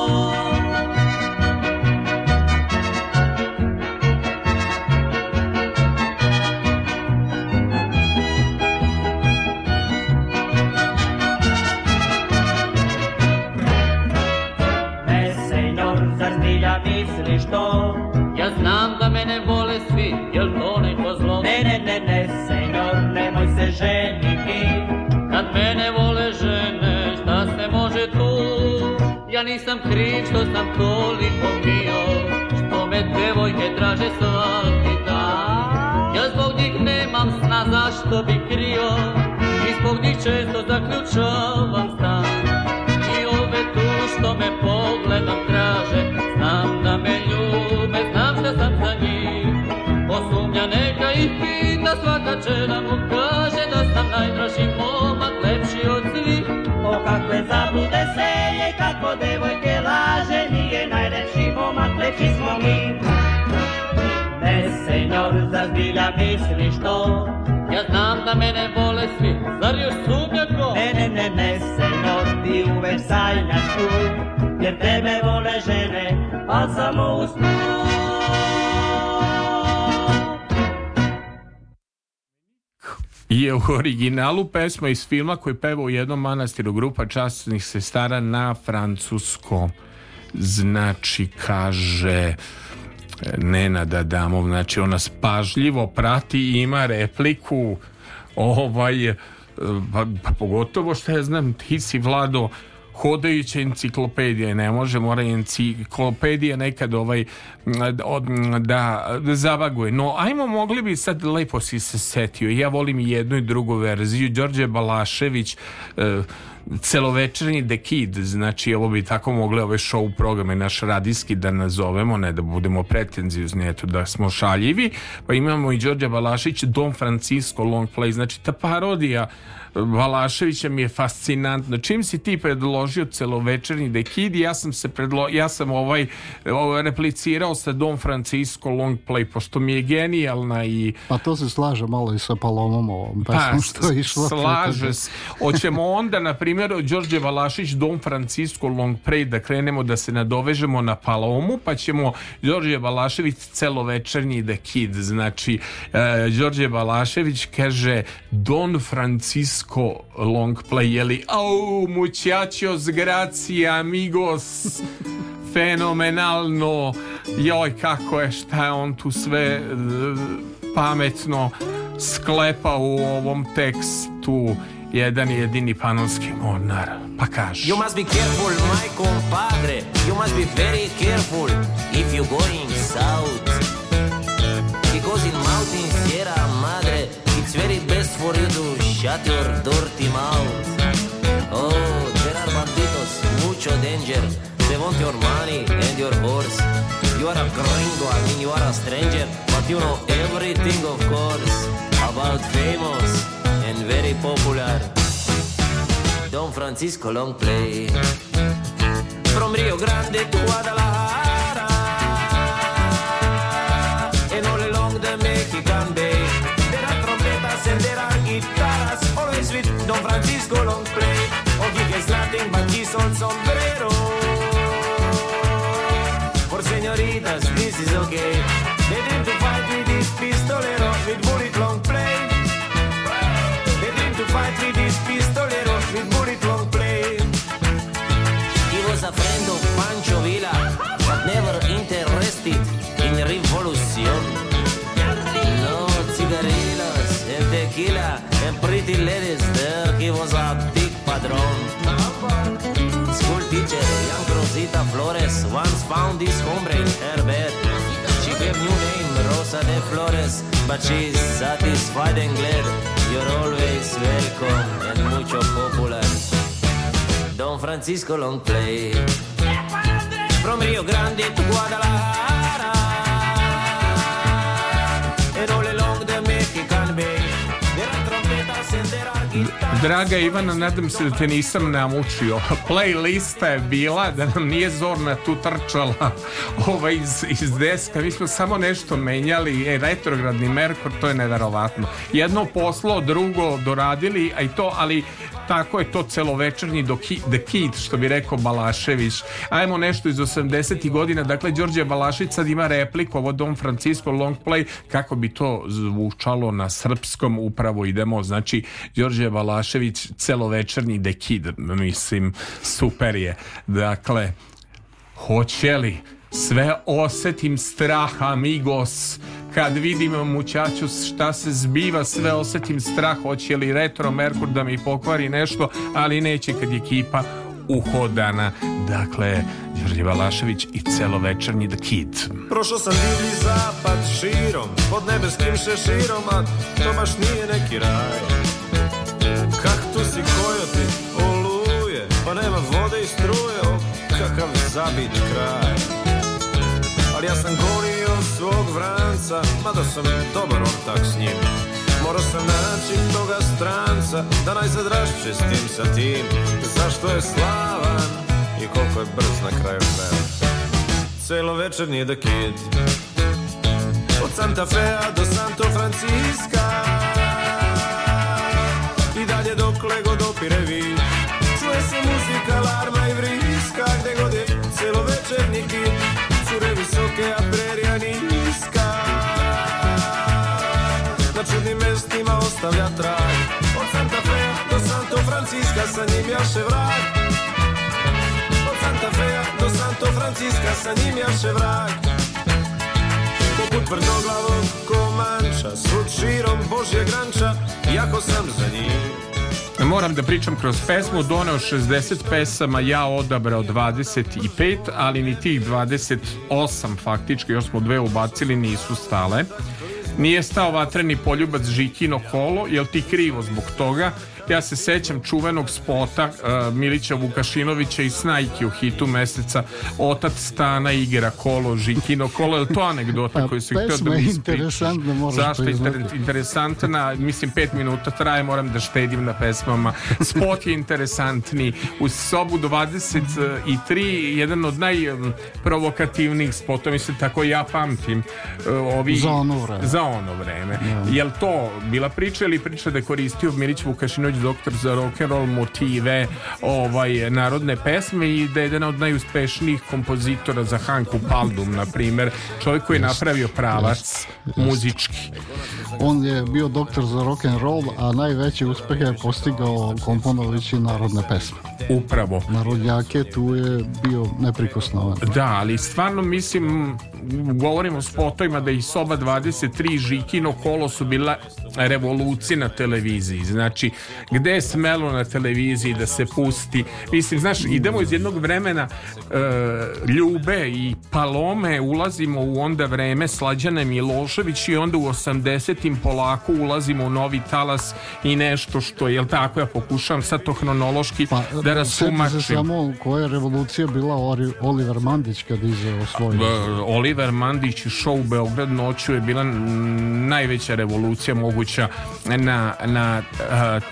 nisam kriv što sam toliko bio Što me devojke traže svaki dan Ja zbog njih nemam sna zašto bi krio I zbog njih često zaključavam stan I ove tu što me pogledom traže Znam da me ljube, znam da sam za njih Posumnja neka ih pita svaka čeda da Sreći smo mi Ne senjor, zar zbilja misliš to? Ja znam da mene vole svi, zar još sumnja ko? Ne, ne, ne, ne, senjor, ti uvek sajnaš tu Jer tebe vole žene, pa samo u snu je u originalu pesma iz filma koji peva u jednom manastiru grupa časnih sestara na francuskom znači kaže Nenada Damov znači ona spažljivo prati i ima repliku ovaj eh, pa, pa pogotovo što ja znam ti si Vlado hodajuća enciklopedija ne može, mora enciklopedija nekad ovaj da, da zabaguje no ajmo mogli bi sad lepo si se setio ja volim jednu i drugu verziju Đorđe Balašević eh, celovečernji The Kid, znači ovo bi tako mogle ove show programe naš radijski da nazovemo, ne da budemo pretenziozni, eto da smo šaljivi, pa imamo i Đorđa Balašić, Don Francisco Long Play, znači ta parodija e, Balaševića mi je fascinantno. Čim si ti predložio celovečernji The Kid, ja sam se predlo, ja sam ovaj, ovaj replicirao sa Don Francisco Long Play, pošto mi je genijalna i... Pa to se slaže malo i sa Palomom ovom pesmom pa, što je išlo. Slaže se. Hoćemo onda, na primjer, primjer, Đorđe Valašić, Don Francisco Long Longpre, da krenemo da se nadovežemo na Palomu, pa ćemo Đorđe Valašević celovečernji The Kid. Znači, e, Đorđe Valašević kaže Don Francisco Long Play, jeli, au, muchachos, grazie, amigos, [laughs] fenomenalno, joj, kako je, šta je on tu sve e, pametno sklepa u ovom tekstu Jedan je jedini panonski mornar, pa kaže You must be careful, my compadre You must be very careful If you going south Because in mountain Sierra Madre It's very best for you to shut your dirty mouth Oh, there are banditos, mucho danger They want your money and your horse You are a gringo, I mean you are a stranger But you know everything of course About famous and very popular. Don Francisco long play from Rio Grande to Guadalajara and all along the Mexican Bay. There are trompetas and there are guitars, always with Don Francisco long play. Oh, he is nothing but his old sombrero. For señoritas this is okay. They didn't fight with this pistolero with bullet long play. it long play. He was a friend of Pancho Villa, but never interested in revolution. No cigarillas and tequila and pretty ladies there. He was a big padron. School teacher, young Rosita Flores, once found this hombre in her bed. She gave new name Rosa de Flores, but she's satisfied and glad. You're always welcome and mucho popular. Don Francisco Longplay. From Rio Grande to Guadalajara. And all along the Mexican Bay. There are trompetas and there are Draga Ivana, nadam se da te nisam namučio. [laughs] Playlista je bila da nam nije zorna tu trčala [laughs] ova iz, iz deska. Mi smo samo nešto menjali. E, retrogradni Merkur, to je neverovatno. Jedno poslo, drugo doradili, a i to, ali tako je to celovečernji do ki, The Kid, što bi rekao Balašević. Ajmo nešto iz 80. godina. Dakle, Đorđe Balašić sad ima repliku, ovo Don Francisco long play, kako bi to zvučalo na srpskom upravo idemo, znači Đorđe Đorđe Balašević celovečernji The Kid, mislim, super je. Dakle, hoće li sve osetim strah, amigos, kad vidim mućaču šta se zbiva, sve osetim strah, hoće li retro Merkur da mi pokvari nešto, ali neće kad je kipa uhodana. Dakle, Đorđe Valašević i celovečernji The Kid. Prošao sam divlji zapad širom, pod nebeskim šeširom, a to baš nije neki raj kaktusi, kojoti, oluje Pa nema vode i struje, o kakav zabit kraj Ali ja sam gonio svog vranca, mada sam dobar ortak s njim Morao sam naći toga stranca, da najzad raščistim sa tim Zašto je slavan i koliko je brz na kraju kraja Celo večer nije da kid Od Santa Fea do Santo Francisca i dalje dokle god opire vid Čuje se muzika, larma i vriska Gde god je celovečernji kit Cure visoke, a prerija niska Na čudnim mestima ostavlja trag Od Santa Fe do Santo Franciska Sa njim jaše vrag Od Santa Fe do Santo Franciska Sa njim jaše vrag poput tvrdoglavog komanča Svud širom Božje granča, jako sam za njim Moram da pričam kroz pesmu, doneo 60 pesama, ja odabrao 25, ali ni tih 28 faktički, još smo dve ubacili, nisu stale. Nije stao vatreni poljubac Žikino kolo, jel ti krivo zbog toga? Ja se sećam čuvenog spota uh, Milića Vukašinovića i Snajki u hitu meseca Otac stana igra kolo, Žikino kolo, je to anegdota pa, koju si htio da mi interesantna, moraš Zašto je pa interesantna? Mislim, pet minuta traje, moram da štedim na pesmama. Spot je interesantni. U sobu 23, jedan od najprovokativnijih spotova, mislim, tako ja pamtim. Eh, ovi, za ono vreme. Za ono vreme. Ja. Da. Jel to bila priča ili priča da je koristio Milić Vukašinović Lazić, doktor za rock and roll motive ovaj, narodne pesme i da je jedan od najuspešnijih kompozitora za Hanku Paldum, na primer Čovjek koji je napravio pravac muzički. On je bio doktor za rock and roll a najveći uspeh je postigao komponovići narodne pesme. Upravo. Narodnjake tu je bio neprikosnovan. Da, ali stvarno mislim, govorimo o spotovima da i Soba 23 Žikino kolo su bila revolucija na televiziji. Znači, gde je smelo na televiziji da se pusti. Mislim, znaš, idemo iz jednog vremena uh, Ljube i Palome, ulazimo u onda vreme Slađane Milošević i onda u 80-im polako ulazimo u novi talas i nešto što, jel tako, ja pokušavam sad to hronološki pa, da rasumačim. E, se samo koja revolucija bila Ori, Oliver Mandić kad izveo svoj... Oliver Mandić i show u Beograd noću je bila najveća revolucija moguća na, na uh,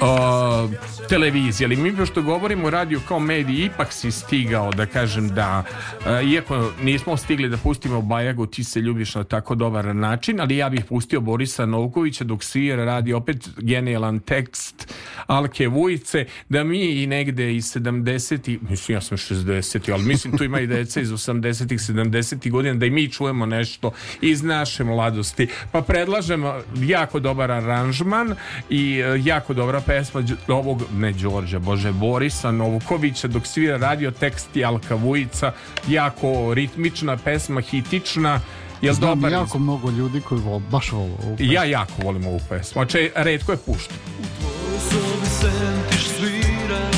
o, televizije, ali mi što govorimo o radiju kao mediji, ipak si stigao da kažem da, a, e, iako nismo stigli da pustimo Bajagu, ti se ljubiš na tako dobar način, ali ja bih pustio Borisa Novkovića dok Sir radi opet genijalan tekst Alke Vujice, da mi i negde iz 70 mislim ja sam 60 ali mislim tu ima i deca iz 80-ih, 70-ih godina da i mi čujemo nešto iz naše mladosti. Pa predlažem jako dobar aranžman i e, jako dobra pesma ovog, ne Đorđa, bože, Borisa Novukovića dok svira radio tekst i Vujica, jako ritmična pesma, hitična Jel Znam dobar jako izme. mnogo ljudi koji vol, baš vole ovu pesmu. Ja jako volim ovu pesmu, znači redko je pušta. U tvojoj sobi sentiš svira,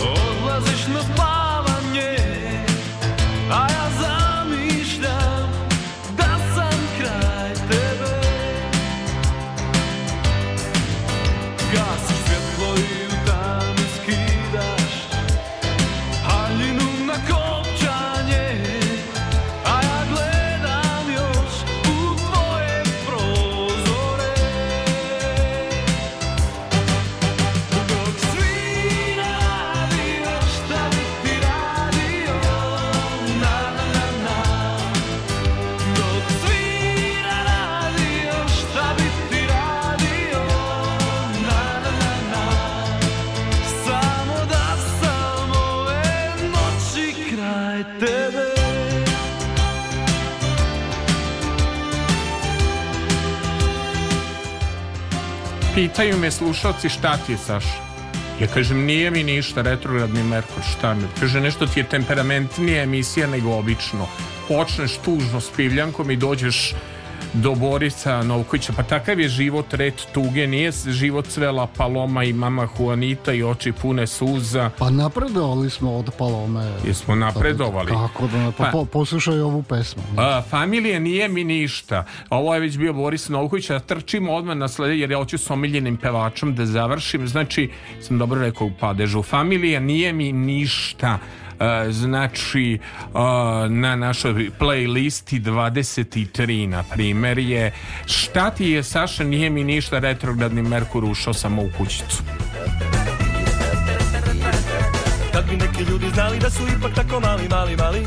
odlaziš na spavanje, a ja pitaju me slušalci šta ti je Saša. Ja kažem nije mi ništa retrogradni Merkur šta mi. Kaže nešto ti je temperamentnija emisija nego obično. Počneš tužno s pivljankom i dođeš do Borisa Novkovića, pa takav je život red tuge, nije život svela Paloma i mama Juanita i oči pune suza. Pa napredovali smo od Palome. Jesmo napredovali. Kako da, pa, pa poslušaj ovu pesmu. A, familije nije mi ništa. Ovo je već bio Boris Novković, a trčimo odmah na slede, jer ja hoću s omiljenim pevačom da završim. Znači, sam dobro rekao u padežu, familija nije mi ništa. E, znači e, na našoj playlisti 23 na primjer je šta ti je Saša nije mi ništa retrogradni Merkur ušao samo u kućicu Kad bi neki ljudi znali da su ipak tako mali, mali, mali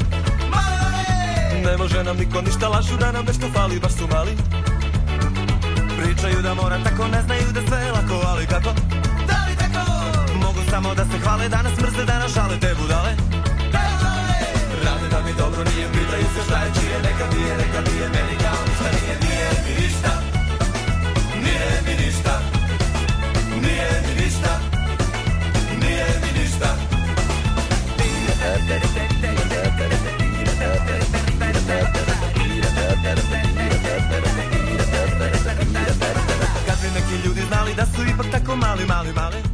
Ne može nam niko ništa lažu da nam nešto fali, baš su mali Pričaju da mora tako, ne znaju da sve lako, ali kako? Da li tako? Mogu samo da se hvale, danas mrze, danas žale te budale mi dobro nije Pitaju se šta je čije Neka ti je, neka ti je Meni kao ništa nije Nije mi ništa Nije mi ništa Nije mi ništa Nije mi ništa Kad bi neki ljudi znali da su ipak tako mali, mali, mali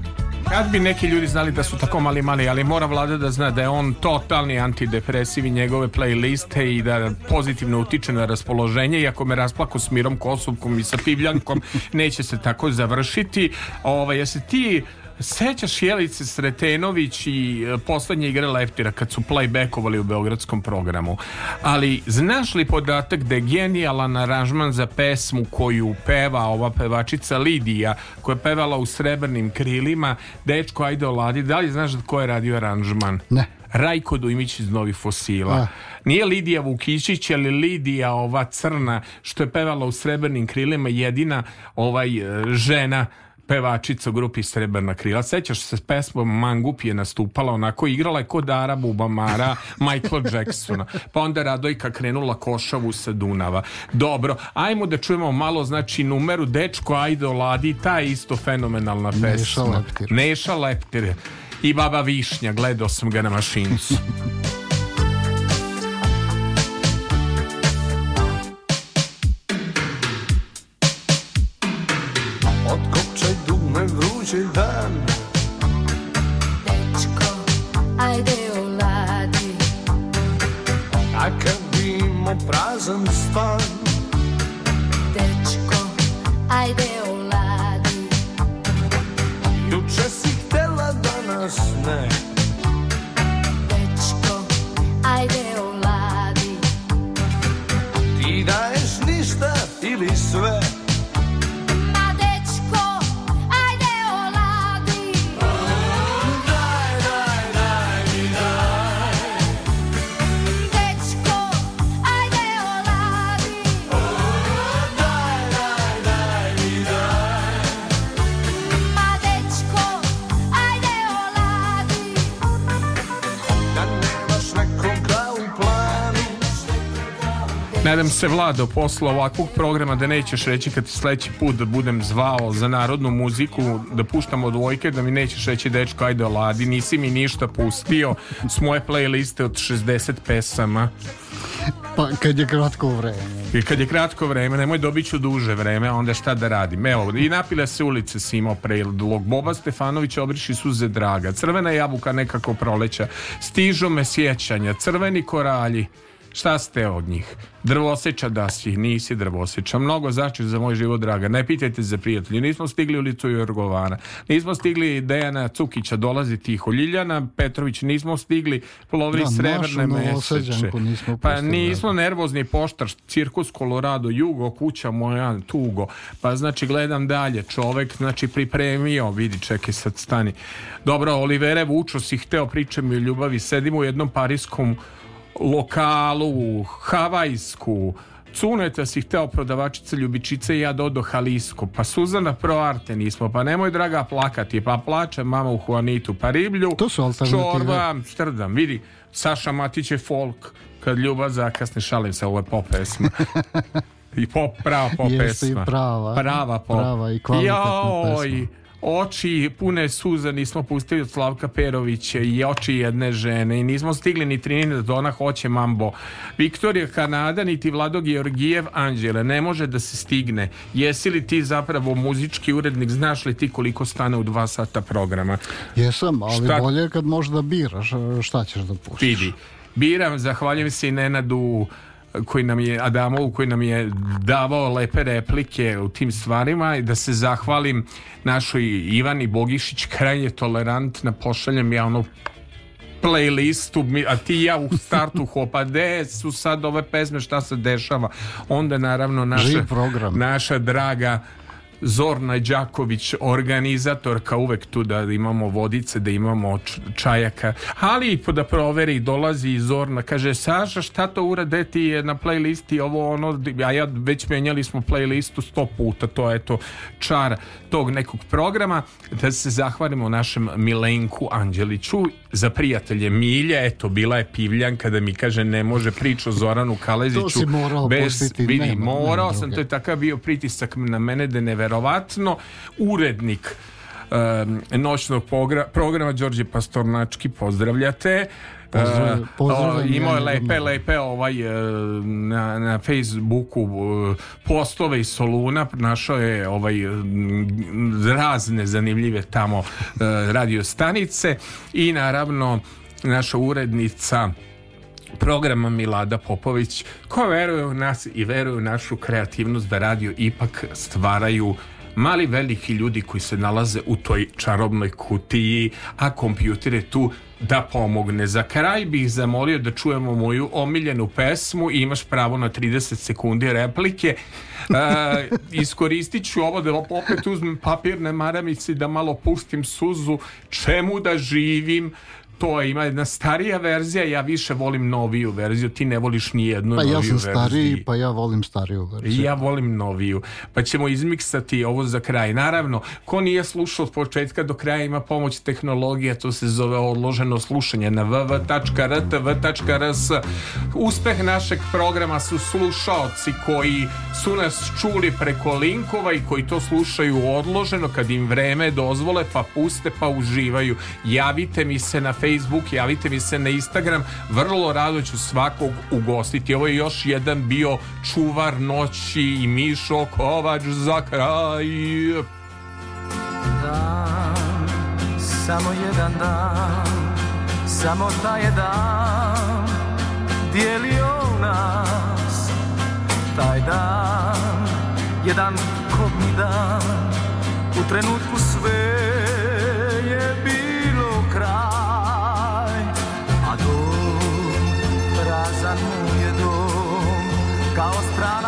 Kad bi neki ljudi znali da su tako mali mali, ali mora vlada da zna da je on totalni antidepresiv i njegove playliste i da pozitivno utiče na raspoloženje i ako me rasplaku s Mirom Kosovkom i sa Pivljankom [laughs] neće se tako završiti. Ovaj, jesi ti Sećaš Jelice Sretenović i e, poslednje igre Leftira kad su playbackovali u beogradskom programu. Ali znaš li podatak da je genijalan aranžman za pesmu koju peva ova pevačica Lidija koja je pevala u Srebrnim krilima Dečko ajde oladi. Da li znaš ko je radio aranžman? Ne. Rajko Dujmić iz Novih fosila. A. Nije Lidija Vukišić, ali Lidija ova crna što je pevala u Srebrnim krilima jedina ovaj e, žena pevačica u grupi Srebrna krila. Sećaš se s pesmom Mangup je nastupala, onako igrala je kod Arabu, Bubamara, [laughs] Michael Jacksona. Pa onda Radojka krenula košavu sa Dunava. Dobro, ajmo da čujemo malo, znači, numeru Dečko, ajde oladi, ta je isto fenomenalna pesma. Neša Leptir. Neša Leptir. I Baba Višnja, gledao sam ga na mašincu. [laughs] tuđoj dan Dečko, ajde oladi A kad bi imao prazan stan Dečko, ajde oladi Juče si htela danas ne Dečko, ajde oladi Ti daješ ništa ili sve Nadam se Vlado posla ovakvog programa da nećeš reći kad sledeći put da budem zvao za narodnu muziku da puštamo dvojke da mi nećeš reći dečko ajde oladi nisi mi ništa pustio s moje playliste od 60 pesama pa kad je kratko vreme i kad je kratko vreme nemoj dobit ću duže vreme onda šta da radim evo i napila se ulice Simo Preldlog Boba Stefanović obriši suze draga crvena jabuka nekako proleća Stižu me sjećanja crveni koralji Šta ste od njih? Drvoseča da si, nisi drvoseča. Mnogo znači za moj život, draga. Ne pitajte za prijatelje. Nismo stigli u licu Jorgovana. Nismo stigli Dejana Cukića, dolazi tiho. Ljiljana Petrović, nismo stigli polovri da, Srebrne meseče. Nismo pa nismo da. nervozni poštar, cirkus Colorado, jugo, kuća moja, tugo. Pa znači gledam dalje, čovek znači pripremio, vidi čekaj sad stani. Dobro, Olivere Vučo si hteo pričam i o ljubavi, sedimo u jednom parijskom lokalu, havajsku, Cuneta si hteo prodavačice ljubičice i ja dodo da Halisku. Pa Suzana Proarte nismo, pa nemoj draga plakati, pa plače mama u Juanitu, pa riblju, to su čorba, strdam, vidi, Saša Matić je folk, kad ljuba zakasne, šalim se, ovo je pop pesma. [laughs] I pop, prava pop Jeste pesma. I prava. Prava pop. Prava i kvalitetna Joj, pesma. Oči pune suza nismo pustili od Slavka Perovića i oči jedne žene i nismo stigli ni Trinidad da ona hoće mambo. Viktorija Kanada niti Vlado Georgijev Anđele ne može da se stigne. Jesi li ti zapravo muzički urednik, znaš li ti koliko stane u dva sata programa? Jesam, ali šta... bolje kad možda biraš šta ćeš da pustiš. Vidi, biram, zahvaljujem se i Nenadu koji nam je Adamovu koji nam je davao lepe replike u tim stvarima i da se zahvalim našoj Ivani Bogišić krajnje tolerantna pošaljem ja ono playlistu, a ti ja u startu [laughs] hopa, de su sad ove pesme, šta se dešava? Onda naravno naša, naša draga Zorna Đaković, organizatorka, uvek tu da imamo vodice, da imamo čajaka, ali da proveri, dolazi Zorna, kaže, Saša, šta to uradeti je na playlisti, ovo ono, a ja već menjali smo playlistu sto puta, to je to čar tog nekog programa, da se zahvalimo našem Milenku Anđeliću za prijatelje Milje, eto, bila je pivljanka da mi kaže, ne može priču Zoranu Kaleziću. To si morao bez, postiti, vidi, nema, morao nema sam, to je takav bio pritisak na mene da ne verovatno urednik e, noćnog programa Đorđe Pastornački pozdravljate Pozdrav, pozdrav, uh, imao je lepe, lepe ovaj, na, na Facebooku postove iz Soluna našao je ovaj, razne zanimljive tamo radio stanice i naravno naša urednica programa Milada Popović ko veruje u nas i veruje u našu kreativnost da radio ipak stvaraju mali veliki ljudi koji se nalaze u toj čarobnoj kutiji, a kompjuter je tu da pomogne. Za kraj bih zamolio da čujemo moju omiljenu pesmu i imaš pravo na 30 sekundi replike. E, iskoristit ću ovo da opet uzmem papirne maramice da malo pustim suzu. Čemu da živim? to ima jedna starija verzija, ja više volim noviju verziju, ti ne voliš ni jednu pa noviju verziju. Pa ja sam stariji, verziju. pa ja volim stariju verziju. Ja volim noviju, pa ćemo izmiksati ovo za kraj. Naravno, ko nije slušao od početka do kraja ima pomoć tehnologija, to se zove odloženo slušanje na www.rtv.rs. Uspeh našeg programa su slušaoci koji su nas čuli preko linkova i koji to slušaju odloženo kad im vreme dozvole, pa puste, pa uživaju. Javite mi se na Facebook Facebook, javite mi se na Instagram, vrlo rado ću svakog ugostiti. Ovo je još jedan bio čuvar noći i Mišo Kovač za kraj. Dan, samo jedan dan, samo taj je dan, dijelio nas, taj dan, jedan kobni dan, u trenutku sve Austrália.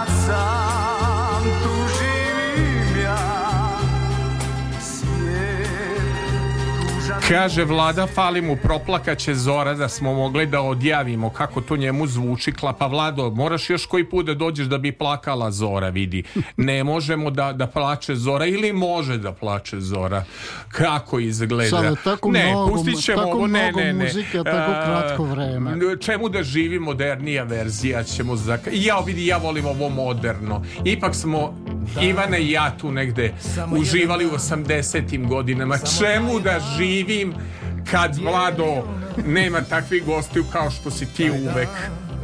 Kaže vlada, fali mu proplakaće zora da smo mogli da odjavimo kako to njemu zvuči. Klapa vlado, moraš još koji put da dođeš da bi plakala zora, vidi. Ne možemo da, da plače zora ili može da plače zora. Kako izgleda? Sada, tako ne, mnogo, pustit ćemo tako ovo, ne, ne, ne. Muzika, tako kratko vreme. Čemu da živi modernija verzija ćemo za... Ja vidi, ja volim ovo moderno. Ipak smo da. Ivana i ja tu negde Samo uživali jedan. u 80. godinama. Samo Čemu da živi tim kad Vlado nema takvih gostiju kao što si ti uvek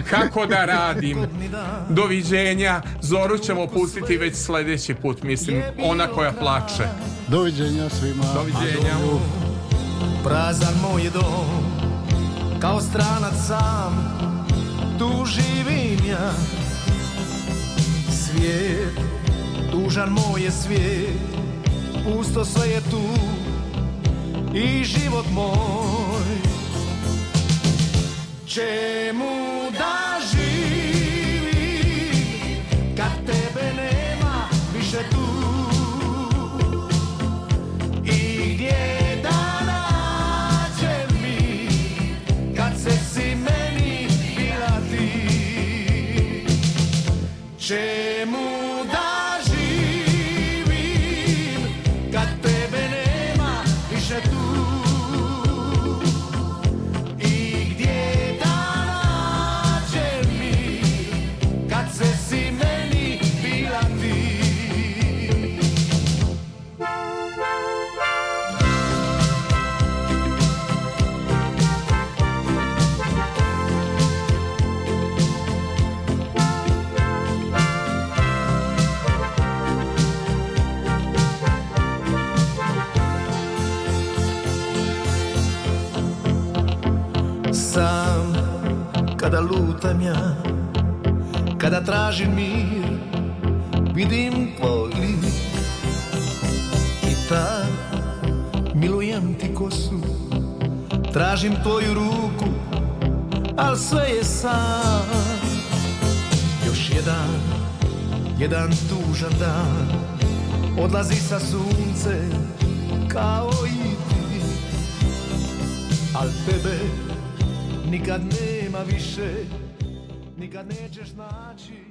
kako da radim doviđenja Zoru ćemo pustiti već sledeći put mislim ona koja plače doviđenja svima doviđenja prazan moj dom kao stranac sam tu živim ja svijet tužan moj je svijet pusto sve je tu i život moj Čemu da živim kad tebe nema više tu I gdje da nađem mi kad se si meni bila ti Čemu koštam ja Kada tražim mir Vidim tvoj lik I tad Milujem ti kosu Tražim tvoju ruku Al sve je san Još jedan Jedan tužan dan Odlazi sa sunce Kao i ti Al tebe Nikad nema više Nigga nećeš naći